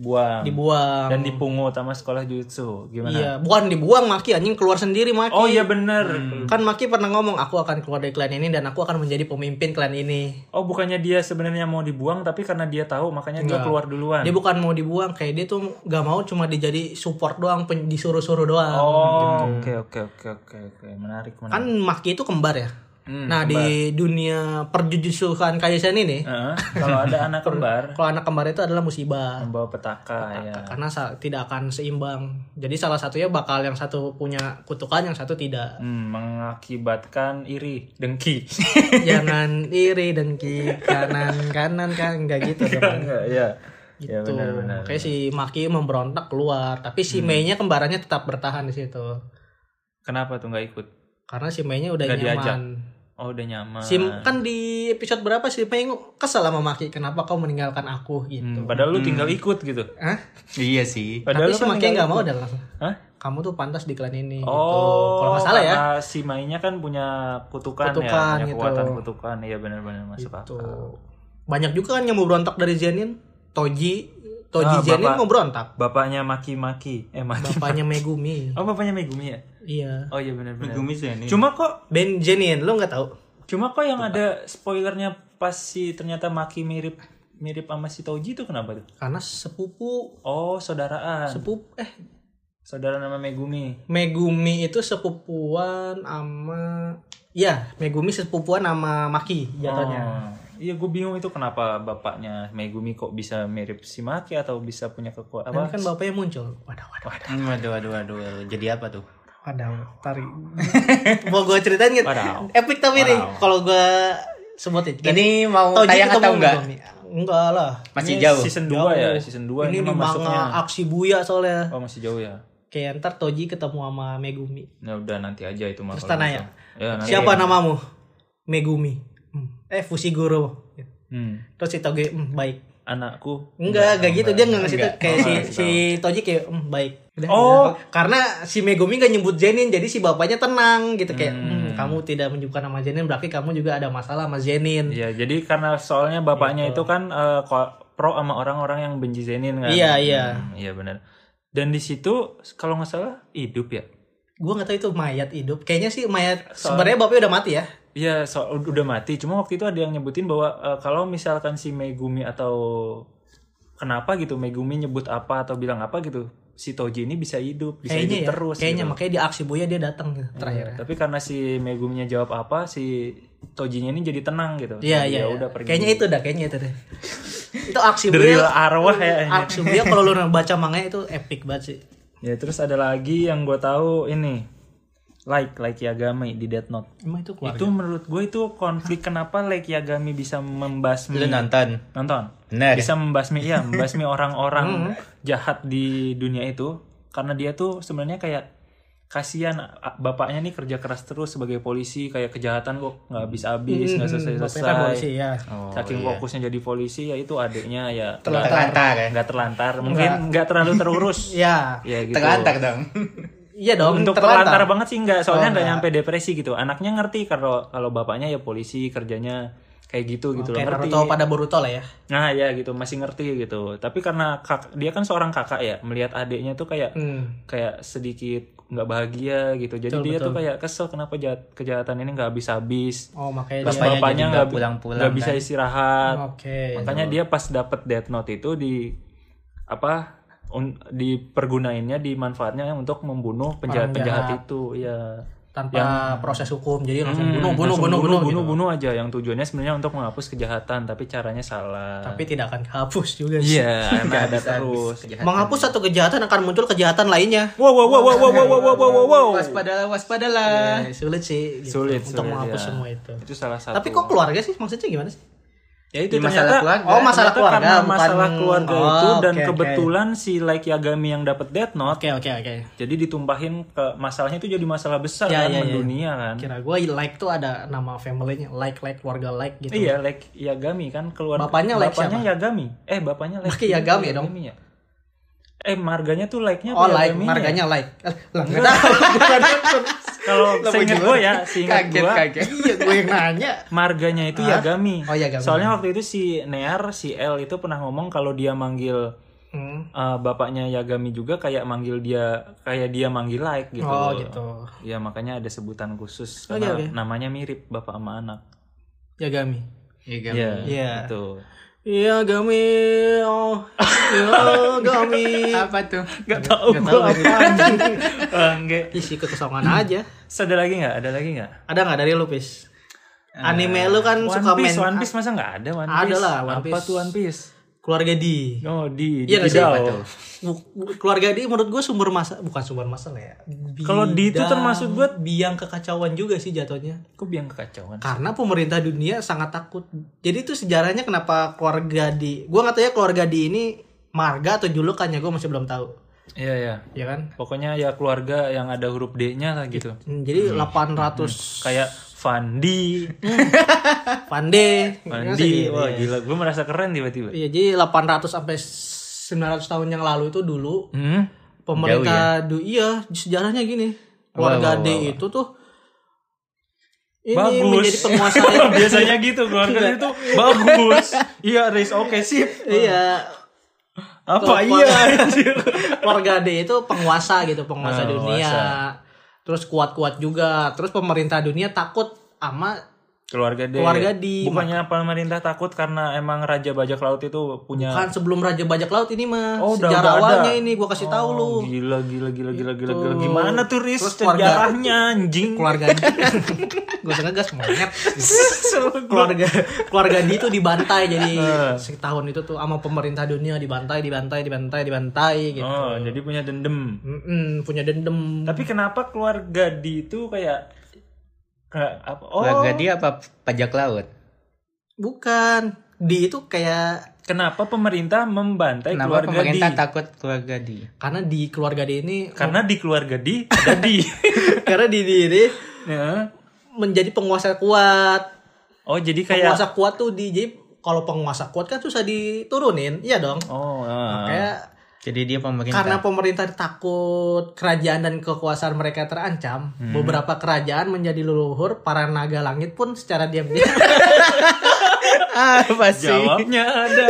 dibuang. Dibuang. dan dipungut sama sekolah jutsu. Gimana? Iya, bukan dibuang Maki anjing keluar sendiri Maki. Oh iya bener. Kan Maki pernah ngomong aku akan keluar dari klan ini dan aku akan menjadi pemimpin klan ini. Oh bukannya dia sebenarnya mau dibuang tapi karena dia tahu makanya dia Enggak. keluar duluan. Dia bukan mau dibuang, kayak dia tuh gak mau cuma dijadi support doang, disuruh-suruh doang. Oh oke oke oke oke oke menarik menarik. Kan Maki itu kembar ya. Hmm, nah di dunia perjujutsukan Kaisen ini, Heeh, kalau ada (laughs) anak kembar kalau anak kembar itu adalah musibah. membawa petaka ya. Karena tidak akan seimbang. Jadi salah satunya bakal yang satu punya kutukan, yang satu tidak. Hmm, mengakibatkan iri, dengki. (laughs) Jangan (laughs) iri dengki kanan kanan kan enggak gitu dong. Enggak, ya. Ya Gitu. benar benar. Kayak si Maki memberontak keluar, tapi si Mei-nya kembarannya tetap bertahan di situ. Kenapa tuh nggak ikut? Karena si Mei-nya udah Nggak nyaman. diajak. Oh udah nyaman. Si kan di episode berapa si Mei kesel sama Maki, kenapa kau meninggalkan aku gitu. Hmm, padahal lu tinggal ikut gitu. Hah? Iya sih. Padahal Tapi si kan Maki nggak mau langsung. Hah? Kamu tuh pantas di klan ini gitu. Oh, Kalau nggak salah ya. si Mainnya kan punya kutukan, Kutukan, ya, punya gitu. kekuatan kutukan. Iya benar-benar masuk Tuh. akal. Banyak juga kan yang mau berontak dari Zenin. Toji, Toji Ah, Zenin bapak- mau berontak. Bapaknya Maki-Maki. Eh Maki. Bapaknya Megumi. Oh, bapaknya Megumi ya? Iya. Oh iya benar-benar. Megumi Zenin. Cuma kok Ben Zenin, lo nggak tahu? cuma kok yang ada spoilernya pas si ternyata Maki mirip mirip sama si Toji itu kenapa tuh? Karena sepupu Oh, saudaraan. sepupu eh Saudara nama Megumi. Megumi itu sepupuan sama ya Megumi sepupuan sama Maki jatuhnya. Oh. Iya, gue bingung itu kenapa bapaknya Megumi kok bisa mirip si Maki atau bisa punya kekuatan kan bapaknya muncul. Wadah, wadah, wadah. Hmm, Waduh, waduh, waduh, waduh. Jadi apa tuh? Wadah, tarik. (laughs) Mau gue ceritain gitu. Wadaw. Epic tapi nih kalau gue sebutin. Ini mau Toji tayang ketemu atau enggak? Enggak lah. Masih Ini jauh. Season 2 ya, season 2 Ini ini, masuknya. aksi buya soalnya. Oh, masih jauh ya. Kayak ntar Toji ketemu sama Megumi. Ya udah nanti aja itu mah. Terus gitu. Ya, nanti. Siapa namamu? Megumi. Hmm. Eh Fushiguro. Hmm. Terus si Toge, hmm, baik. Anakku. Enggak, enggak gitu. Dia enggak ngasih tuh Enggak. kayak Oh, si si Toji kayak hmm, baik. Udah, Oh. udah. karena si Megumi enggak nyebut Zenin, jadi si bapaknya tenang gitu kayak hmm, kamu tidak menyebutkan nama Zenin berarti kamu juga ada masalah sama Zenin. Iya, jadi karena soalnya bapaknya itu kan ko- pro sama orang-orang yang benci Zenin kan. Iya, iya. Hmm, iya benar. Dan di situ kalau nggak salah hidup ya. Gua nggak tahu itu mayat hidup. Kayaknya sih mayat sebenarnya bapaknya udah mati ya. Iya, so, udah mati. Cuma waktu itu ada yang nyebutin bahwa eh, kalau misalkan si Megumi atau kenapa gitu Megumi nyebut apa atau bilang apa gitu, si Toji ini bisa hidup, bisa kayaknya hidup ya terus. kayaknya gitu. makanya di aksi buaya dia datang gitu, terakhir Iya, Tapi karena si Meguminya jawab apa, si Tojinya ini jadi tenang gitu. iya iya ya iya. udah pergi. kayaknya itu dah kayaknya itu deh (laughs) itu aksi buaya arwah ya. aksi buaya kalau lu baca manganya itu epic banget sih Ya terus ada lagi yang gue tahu ini like like Yagami di Death Note. emang itu keluarga Itu menurut gue itu konflik kenapa like Yagami bisa membasmi Lu nonton? nonton Benar. bisa membasmi ya membasmi (laughs) orang-orang jahat di dunia itu karena dia tuh sebenarnya kayak kasihan bapaknya nih kerja keras terus sebagai polisi kayak kejahatan kok nggak habis habis nggak selesai Bapaknya kan selesai polisi ya. Oh, saking fokusnya jadi polisi ya itu adiknya ya Terlantar ya? nggak terlantar. Mungkin nggak terlalu terurus. (laughs) Ya. Ya gitu. Terlantar dong. (laughs) iya dong untuk terlantar. terlantar banget sih nggak soalnya Oh, nggak nggak. nyampe depresi gitu. Anaknya ngerti kalau kalau bapaknya ya polisi kerjanya kayak gitu gitu loh kayak ngerti Naruto pada Boruto lah ya Nah ya gitu masih ngerti gitu. Tapi karena kak, dia kan seorang kakak ya, melihat adiknya tuh kayak hmm. kayak sedikit nggak bahagia gitu. Jadi Betul, dia tuh betul. kayak kesel kenapa jahat, kejahatan ini nggak habis-habis. oh makanya Pas dia Bapaknya nggak nggak pulang-pulang, nggak bisa kan? istirahat. oke Makanya dia pas dapet Death Note itu di apa un, dipergunainnya dimanfaatnya untuk membunuh penjahat-penjahat jahat. itu. Ya. Tanpa proses hukum jadi langsung Hmm, bunuh bunuh langsung bunuh bunuh bunuh, gitu. bunuh aja yang tujuannya sebenarnya untuk menghapus kejahatan tapi caranya salah. tapi tidak akan hapus juga sih Iya, (laughs) ada bisa terus. kejahatan. menghapus satu kejahatan akan muncul kejahatan lainnya Wow wow wow wow wow wow wow wow wow wow. Waspadalah, waspadalah. Eh, sulit sih gitu, Sulit, untuk sulit, menghapus ya. semua itu Itu salah satu. tapi kok keluarga sih maksudnya gimana sih ya itu Di masalah keluarga. Oh, masalah ternyata keluarga, karena bukan- masalah keluarga Oh, itu dan oke. kebetulan si Like Yagami yang dapat Death Note oke oke oke jadi ditumpahin ke masalahnya itu jadi masalah besar Ya, kan ya, ya. mendunia kan. kira gue like tuh ada nama family-nya like like keluarga like gitu Iya, Like Yagami kan keluar Bapaknya Like bapaknya Yagami. Eh, bapaknya Like Pakai Yagami dong. ya? Eh, marganya tuh like-nya oh apa like Yagaminya? marganya like (laughs) Eh, lah nggak tahu Kalau seingat gue ya, seingat Kaget, gue kaget. iya gue yang nanya marganya itu Yagami. Oh, Yagami. Soalnya waktu itu si Near, si L itu pernah ngomong kalau dia manggil Hmm. eh, bapaknya Yagami juga kayak manggil dia kayak dia manggil like gitu. oh gitu Ya makanya ada sebutan khusus Oke, karena oke. namanya mirip bapak sama anak. Yagami Iya, Gam. Iya, Iya. Yagami oh Yagami Apa tuh? Gak tau gue tahu. apa. Enggak. (laughs) isi ketosongan aja Ada lagi nggak? Ada lagi nggak? ada nggak dari lu pis anime lu kan One suka Piece, main One Piece masa nggak ada One Ada Piece? lah, One Apa Piece. tuh One Piece? Keluarga di Oh di, di Iya nggak sih? Kidao. Apa tuh? Bu- bu- keluarga di menurut gue sumber masa bukan sumber masalah ya Kalau di itu termasuk gua- biang kekacauan juga sih jatuhnya Kok biang kekacauan? karena pemerintah dunia sangat takut jadi itu sejarahnya kenapa keluarga di gue nggak tahu ya keluarga di ini marga atau julukannya gue masih belum tahu Iya ya. ya kan Pokoknya ya keluarga yang ada huruf D-nya lah gitu. Hmm, jadi 800 Kayak Fandi, Pande (laughs) Fandi, wah gila, gue merasa keren tiba-tiba. Iya, jadi 800 sampai 900 tahun yang lalu itu dulu Hmm? pemerintah du iya sejarahnya gini. Keluarga D itu tuh ini Bagus. menjadi penguasa (laughs) yang Biasanya gitu keluarga itu bagus. Iya, Riz, oke sip. iya Apa iya? keluarga (laughs) D itu penguasa gitu, penguasa Ah, dunia. penguasa. Terus kuat-kuat juga. Terus pemerintah dunia takut sama Keluarga D. Keluarga D. Bukannya pemerintah takut karena emang raja bajak laut itu punya kan sebelum raja bajak laut ini mah Oh, sejarah udah awalnya ini gua kasih tahu lu. Oh, Gila gila gila gila gila gila. Gimana tuh Riz Terus keluarga- sejarahnya anjing? Keluarga (laughs) gue sengaja gas monyet. keluarga keluarga D itu dibantai jadi (laughs) setahun itu tuh sama pemerintah dunia dibantai dibantai dibantai dibantai gitu. Oh, jadi punya dendam. Mm-mm, punya dendam. Tapi kenapa keluarga D itu kayak apa? Oh, Keluarga dia apa pajak laut? Bukan. D itu kayak kenapa pemerintah membantai Kenapa keluarga pemerintah D? takut keluarga dia? karena di keluarga D ini Karena di keluarga D ada D. (laughs) karena di D ini Ya. menjadi penguasa kuat. Oh, jadi kayak Penguasa kuat tuh di jadi kalau penguasa kuat kan susah diturunin, iya dong. Oh, ah. Kayak Jadi dia pemerintah. karena pemerintah takut kerajaan dan kekuasaan mereka terancam, Hmm. beberapa kerajaan menjadi leluhur para naga langit pun secara diam-diam (laughs) Apa sih? Jawabnya ada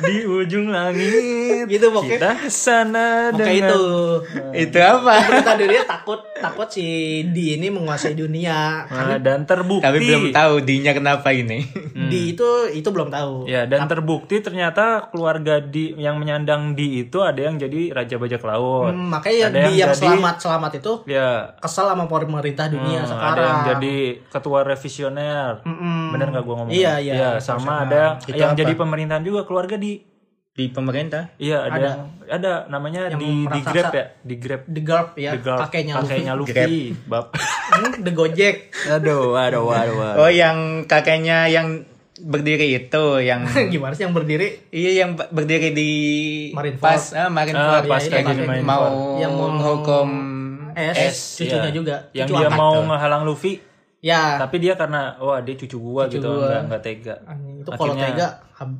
di ujung langit. Gitu, pokoknya. Kita ke sana Oke dengan itu. Itu apa? Pemerintah dunia takut takut si di ini menguasai dunia. Nah, dan terbukti. Tapi belum tahu dinya kenapa ini. Di itu itu belum tahu. Ya, dan terbukti ternyata keluarga di yang menyandang di itu ada yang jadi raja bajak laut. Hmm, makanya Ada yang, yang di yang jadi- selamat selamat itu Ya, kesel sama pemerintah dunia hmm, sekarang. ada yang jadi ketua revisioner. Mm-mm. Bener nggak gua ngomong? Iya, iya. Sama ada Itu yang apa? jadi pemerintahan juga keluarga di Di pemerintah. Iya, ada yang ada namanya Yang di di. Grab ya, di Grab. The Gulp ya, The Grab. kakeknya kakeknya Luffy. Luffy. Bab. Hmm, The Gojek. aduh, aduh, aduh, Oh, yang kakeknya yang berdiri itu yang (laughs) Gimana sih yang berdiri? Iya yang berdiri di Marineford. pas ah, Marineford Ah, pas ya, kayak yang gini Marineford. mau Yang mau menghukum S, cucunya Iya. juga. Yang Cucu dia angkat. mau ngehalang Luffy, Ya. tapi dia karena wah dia cucu gua gitu, gua. enggak enggak tega. Anjing, itu kalau tega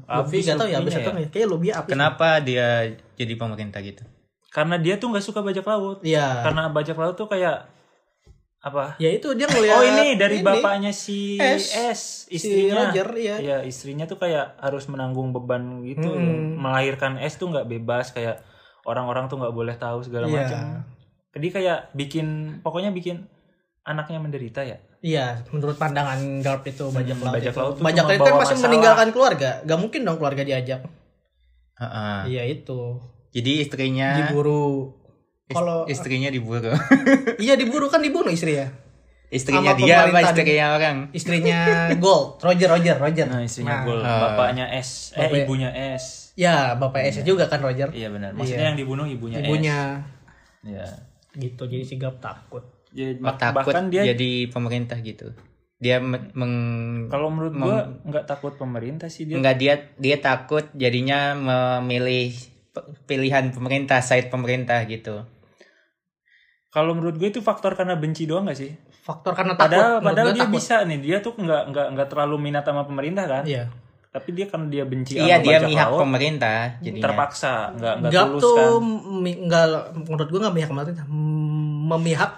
habis gak tau ya habis atau ya. nggak? Kayaknya Luffy habis. Kenapa dia jadi pemerintah gitu? Karena dia tuh nggak suka bajak laut. Iya. Karena bajak laut tuh kayak apa? Ya itu dia ngeliat Oh ini dari bapaknya si S. S, Si istrinya. Roger, iya. Iya, istrinya tuh kayak harus menanggung beban gitu. Mm-mm. Melahirkan S tuh nggak bebas kayak orang-orang tuh nggak boleh tahu segala Iya. macam. Jadi kayak bikin pokoknya bikin anaknya menderita ya. Iya, menurut pandangan Garp itu bajak laut. bajak itu. laut tuh bajak laut kan masih masalah. meninggalkan keluarga. Gak mungkin dong keluarga diajak. Heeh. Iya itu. Jadi istrinya Diburu. is- Kalau istrinya diburu. (laughs) iya diburu kan dibunuh istri ya. istrinya Sama dia apa istrinya orang? Istrinya Gold, Roger Roger Roger. Nah, istrinya Nah, Gol, Ah. bapaknya S, eh Bapak- ibunya S. Ya, bapak S juga kan Roger. Iya benar. Maksudnya Iya. yang dibunuh ibunya, Ibunya S. Iya. gitu. Jadi si Garp takut. Ya, Oh, takut bahkan dia jadi pemerintah gitu. Dia me- meng kalau menurut gua nggak takut pemerintah sih dia. enggak dia dia takut jadinya memilih pilihan pemerintah, side pemerintah gitu. Kalau menurut gue itu faktor karena benci doang gak sih? Faktor karena takut. Padahal padahal dia takut. bisa nih, dia tuh nggak nggak nggak terlalu minat sama pemerintah kan? Iya. Tapi dia karena dia benci Iya dia mihak laut, pemerintah jadinya. terpaksa nggak nggak tulus tuh kan? nggak menurut gua nggak memihak pemerintah, memihak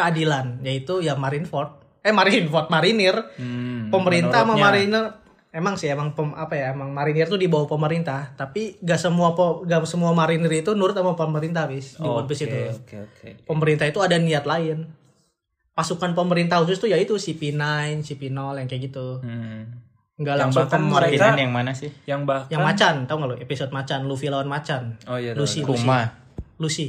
keadilan yaitu ya Marineford. Eh Marineford, Marinir. Hmm, pemerintah sama. Marinir emang sih emang pem- apa ya emang Marinir tuh di bawah pemerintah, tapi gak semua po, gak semua Marinir itu nurut sama pemerintah bis di One Piece Oke, itu. Oke oke. Pemerintah itu ada niat lain. Pasukan pemerintah khusus tuh yaitu CP9, CP0 yang kayak gitu. Hmm. Nggak Yang langsung bahkan mereka- yang mana sih? Yang bahkan yang macan, tau gak lo episode macan, Luffy lawan macan. Oh iya. Lucy. Lucy. Kuma. Lucy.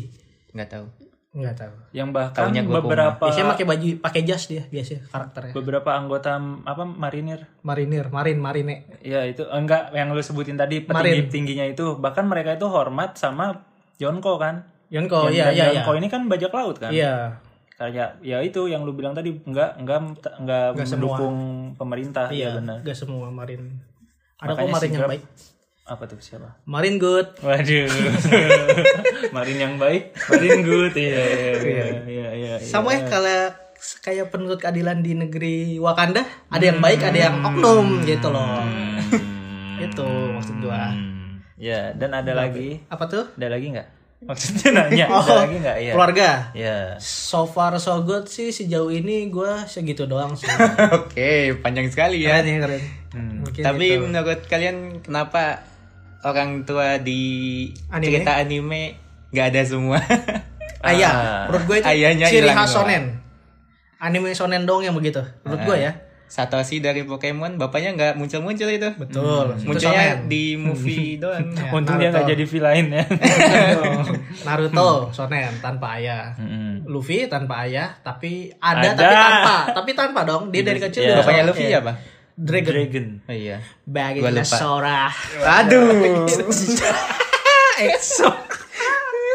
Nggak tahu. Enggak tahu. Yang bahkan Taunya gua beberapa Biasanya pakai baju, pakai jas dia biasanya karakternya. beberapa anggota apa marinir Marinir, marin, marine. Ya itu enggak yang lu sebutin tadi Marin. petinggi tingginya itu bahkan mereka itu hormat sama Yonko kan. Yonko, Yang- iya iya iya. Yonko ini kan bajak laut kan. Iya. Kayak ya itu yang lu bilang tadi enggak enggak enggak, Enggak semua. mendukung pemerintah Iya, ya benar. Gak semua marin. Ada kok Makanya marin si yang Grab- baik. Apa tuh siapa? Marin good. Waduh. (laughs) Marin yang baik, Marin good. Iya iya iya iya iya. Sama ya kalau kayak penuntut keadilan di negeri Wakanda, ada yang baik, ada yang oknum gitu loh. Itu maksud gua. Hmm. Ya, dan ada lagi Apa tuh? ada lagi nggak? Maksudnya nanya, (laughs) ada Oh, lagi nggak? Iya. Keluarga. Ya. So far so good sih sejauh ini gua segitu doang sih. (laughs) Oke, panjang sekali ya. keren ya keren. Hmm. Mungkin Tapi gitu. menurut kalian kenapa orang tua di Anime? cerita anime nggak ada semua? (laughs) Ayah, Ah. menurut gue itu Ayahnya ciri khas sonen. Anime sonen dong yang begitu. Menurut gue ya. Satoshi dari Pokemon, bapaknya nggak muncul-muncul itu. Betul. itu Munculnya sonen. di movie (laughs) doang. Ya, Untung dia nggak jadi villain ya. (laughs) Naruto sonen tanpa ayah. Mm-mm. Luffy tanpa ayah, tapi ada, Ada. tapi tanpa, tapi tanpa dong. Dia dari kecil Ya. udah Bapaknya Luffy iya. apa? Dragon. Dragon. Oh iya. Lupa. Sora. Aduh. (laughs) EXO.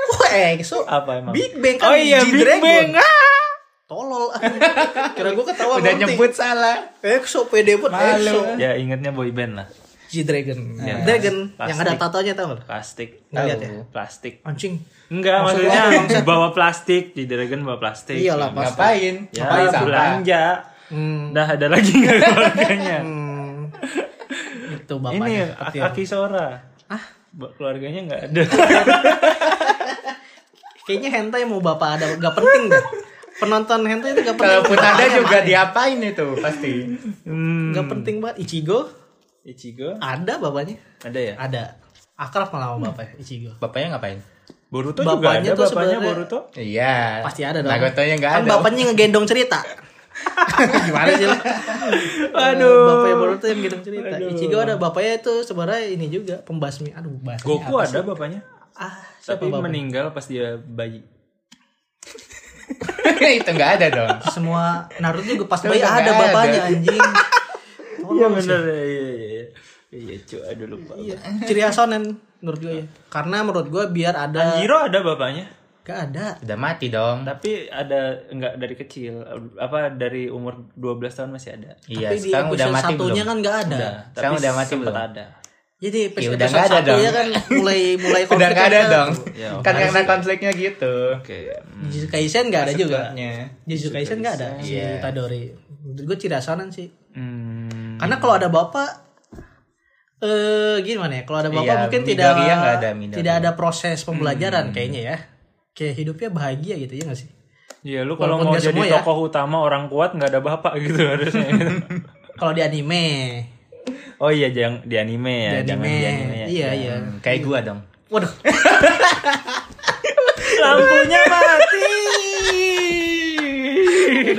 Kok EXO? Apa emang? Big Bang kan Oh iya, Big G-Dragon. Bang. Ah. Tolol. (laughs) Kira gue ketawa Udah nyebut salah. EXO pede pun. EXO. Ya ingatnya boy band lah. G-Dragon. Ya, Dragon plastik. yang ada tatonya tau gak? Plastik. Nggak lihat ya? Plastik. Anjing. Enggak, Maksudnya bawa plastik di Dragon bawa plastik. Iyalah pasti. Ngapain? Ya, Ngapain belanja. Hmm. Dah ada lagi nggak (laughs) keluarganya? Hmm. Itu Ini bapaknya. petir. Aki Sora. Ah, Keluarganya nggak ada. (laughs) kayaknya hentai mau bapak ada gak penting deh. Penonton hentai itu gak penting. Kalaupun ada Bapaknya juga mana? diapain itu pasti. Hmm. Gak penting banget Ichigo Ichigo Ada bapaknya. ada ya Ada. Akrab malah sama bapaknya Ichigo. Bapaknya ngapain? Boruto Bapaknya juga tuh ada bapaknya sebenarnya- Boruto Iya. Pasti ada dong. Nagotonya nggak kan ada. bapaknya ngegendong cerita. (laughs) Gimana sih? Aduh. Bapaknya Boruto yang gendong cerita. Ichigo ada bapaknya itu sebenarnya ini juga pembasmi. Aduh, bahasanya Goku apa ada sih? bapaknya Ah, siapa tapi bapaknya? meninggal pas dia bayi (laughs) itu nggak ada dong. Semua Naruto juga pas bayi ada ada. bapaknya anjing. (laughs) iya bener iya iya iya iya cuy aduh lupa Iya, ciri khas shonen menurut gue ya. Karena menurut gue biar ada Tanjiro ada bapaknya gak ada. Udah mati dong. tapi ada enggak dari kecil apa dari umur 12 tahun masih ada Iya, Tapi di sekarang udah episode mati satunya belum? kan gak ada. Udah, Sekarang udah mati belum? ada Jadi Ya episode, udah nggak ada dong. kan mulai mulai (laughs) Udah konflik nggak ada kan. dong. Ya, kan karena konfliknya gitu. oke hmm. Jujutsu Kaisen gak ada juga. Jujutsu Kaisen gak ada si Iya. Itadori. Menurut gue shonen sih. Hmm. Karena kalau ada bapak eh gimana ya? Kalau ada bapak Iya, mungkin tidak ada, tidak ada proses pembelajaran kayaknya ya. Kayak hidupnya bahagia gitu ya gak sih? Iya, lu kalau mau jadi semua ya. tokoh utama orang kuat nggak ada bapak gitu harusnya. (laughs) Kalau di anime, oh iya, jangan di anime ya, di jangan anime, di anime ya. iya iya. Hmm, kayak gua dong. Waduh. (laughs) Lampunya mati. (laughs)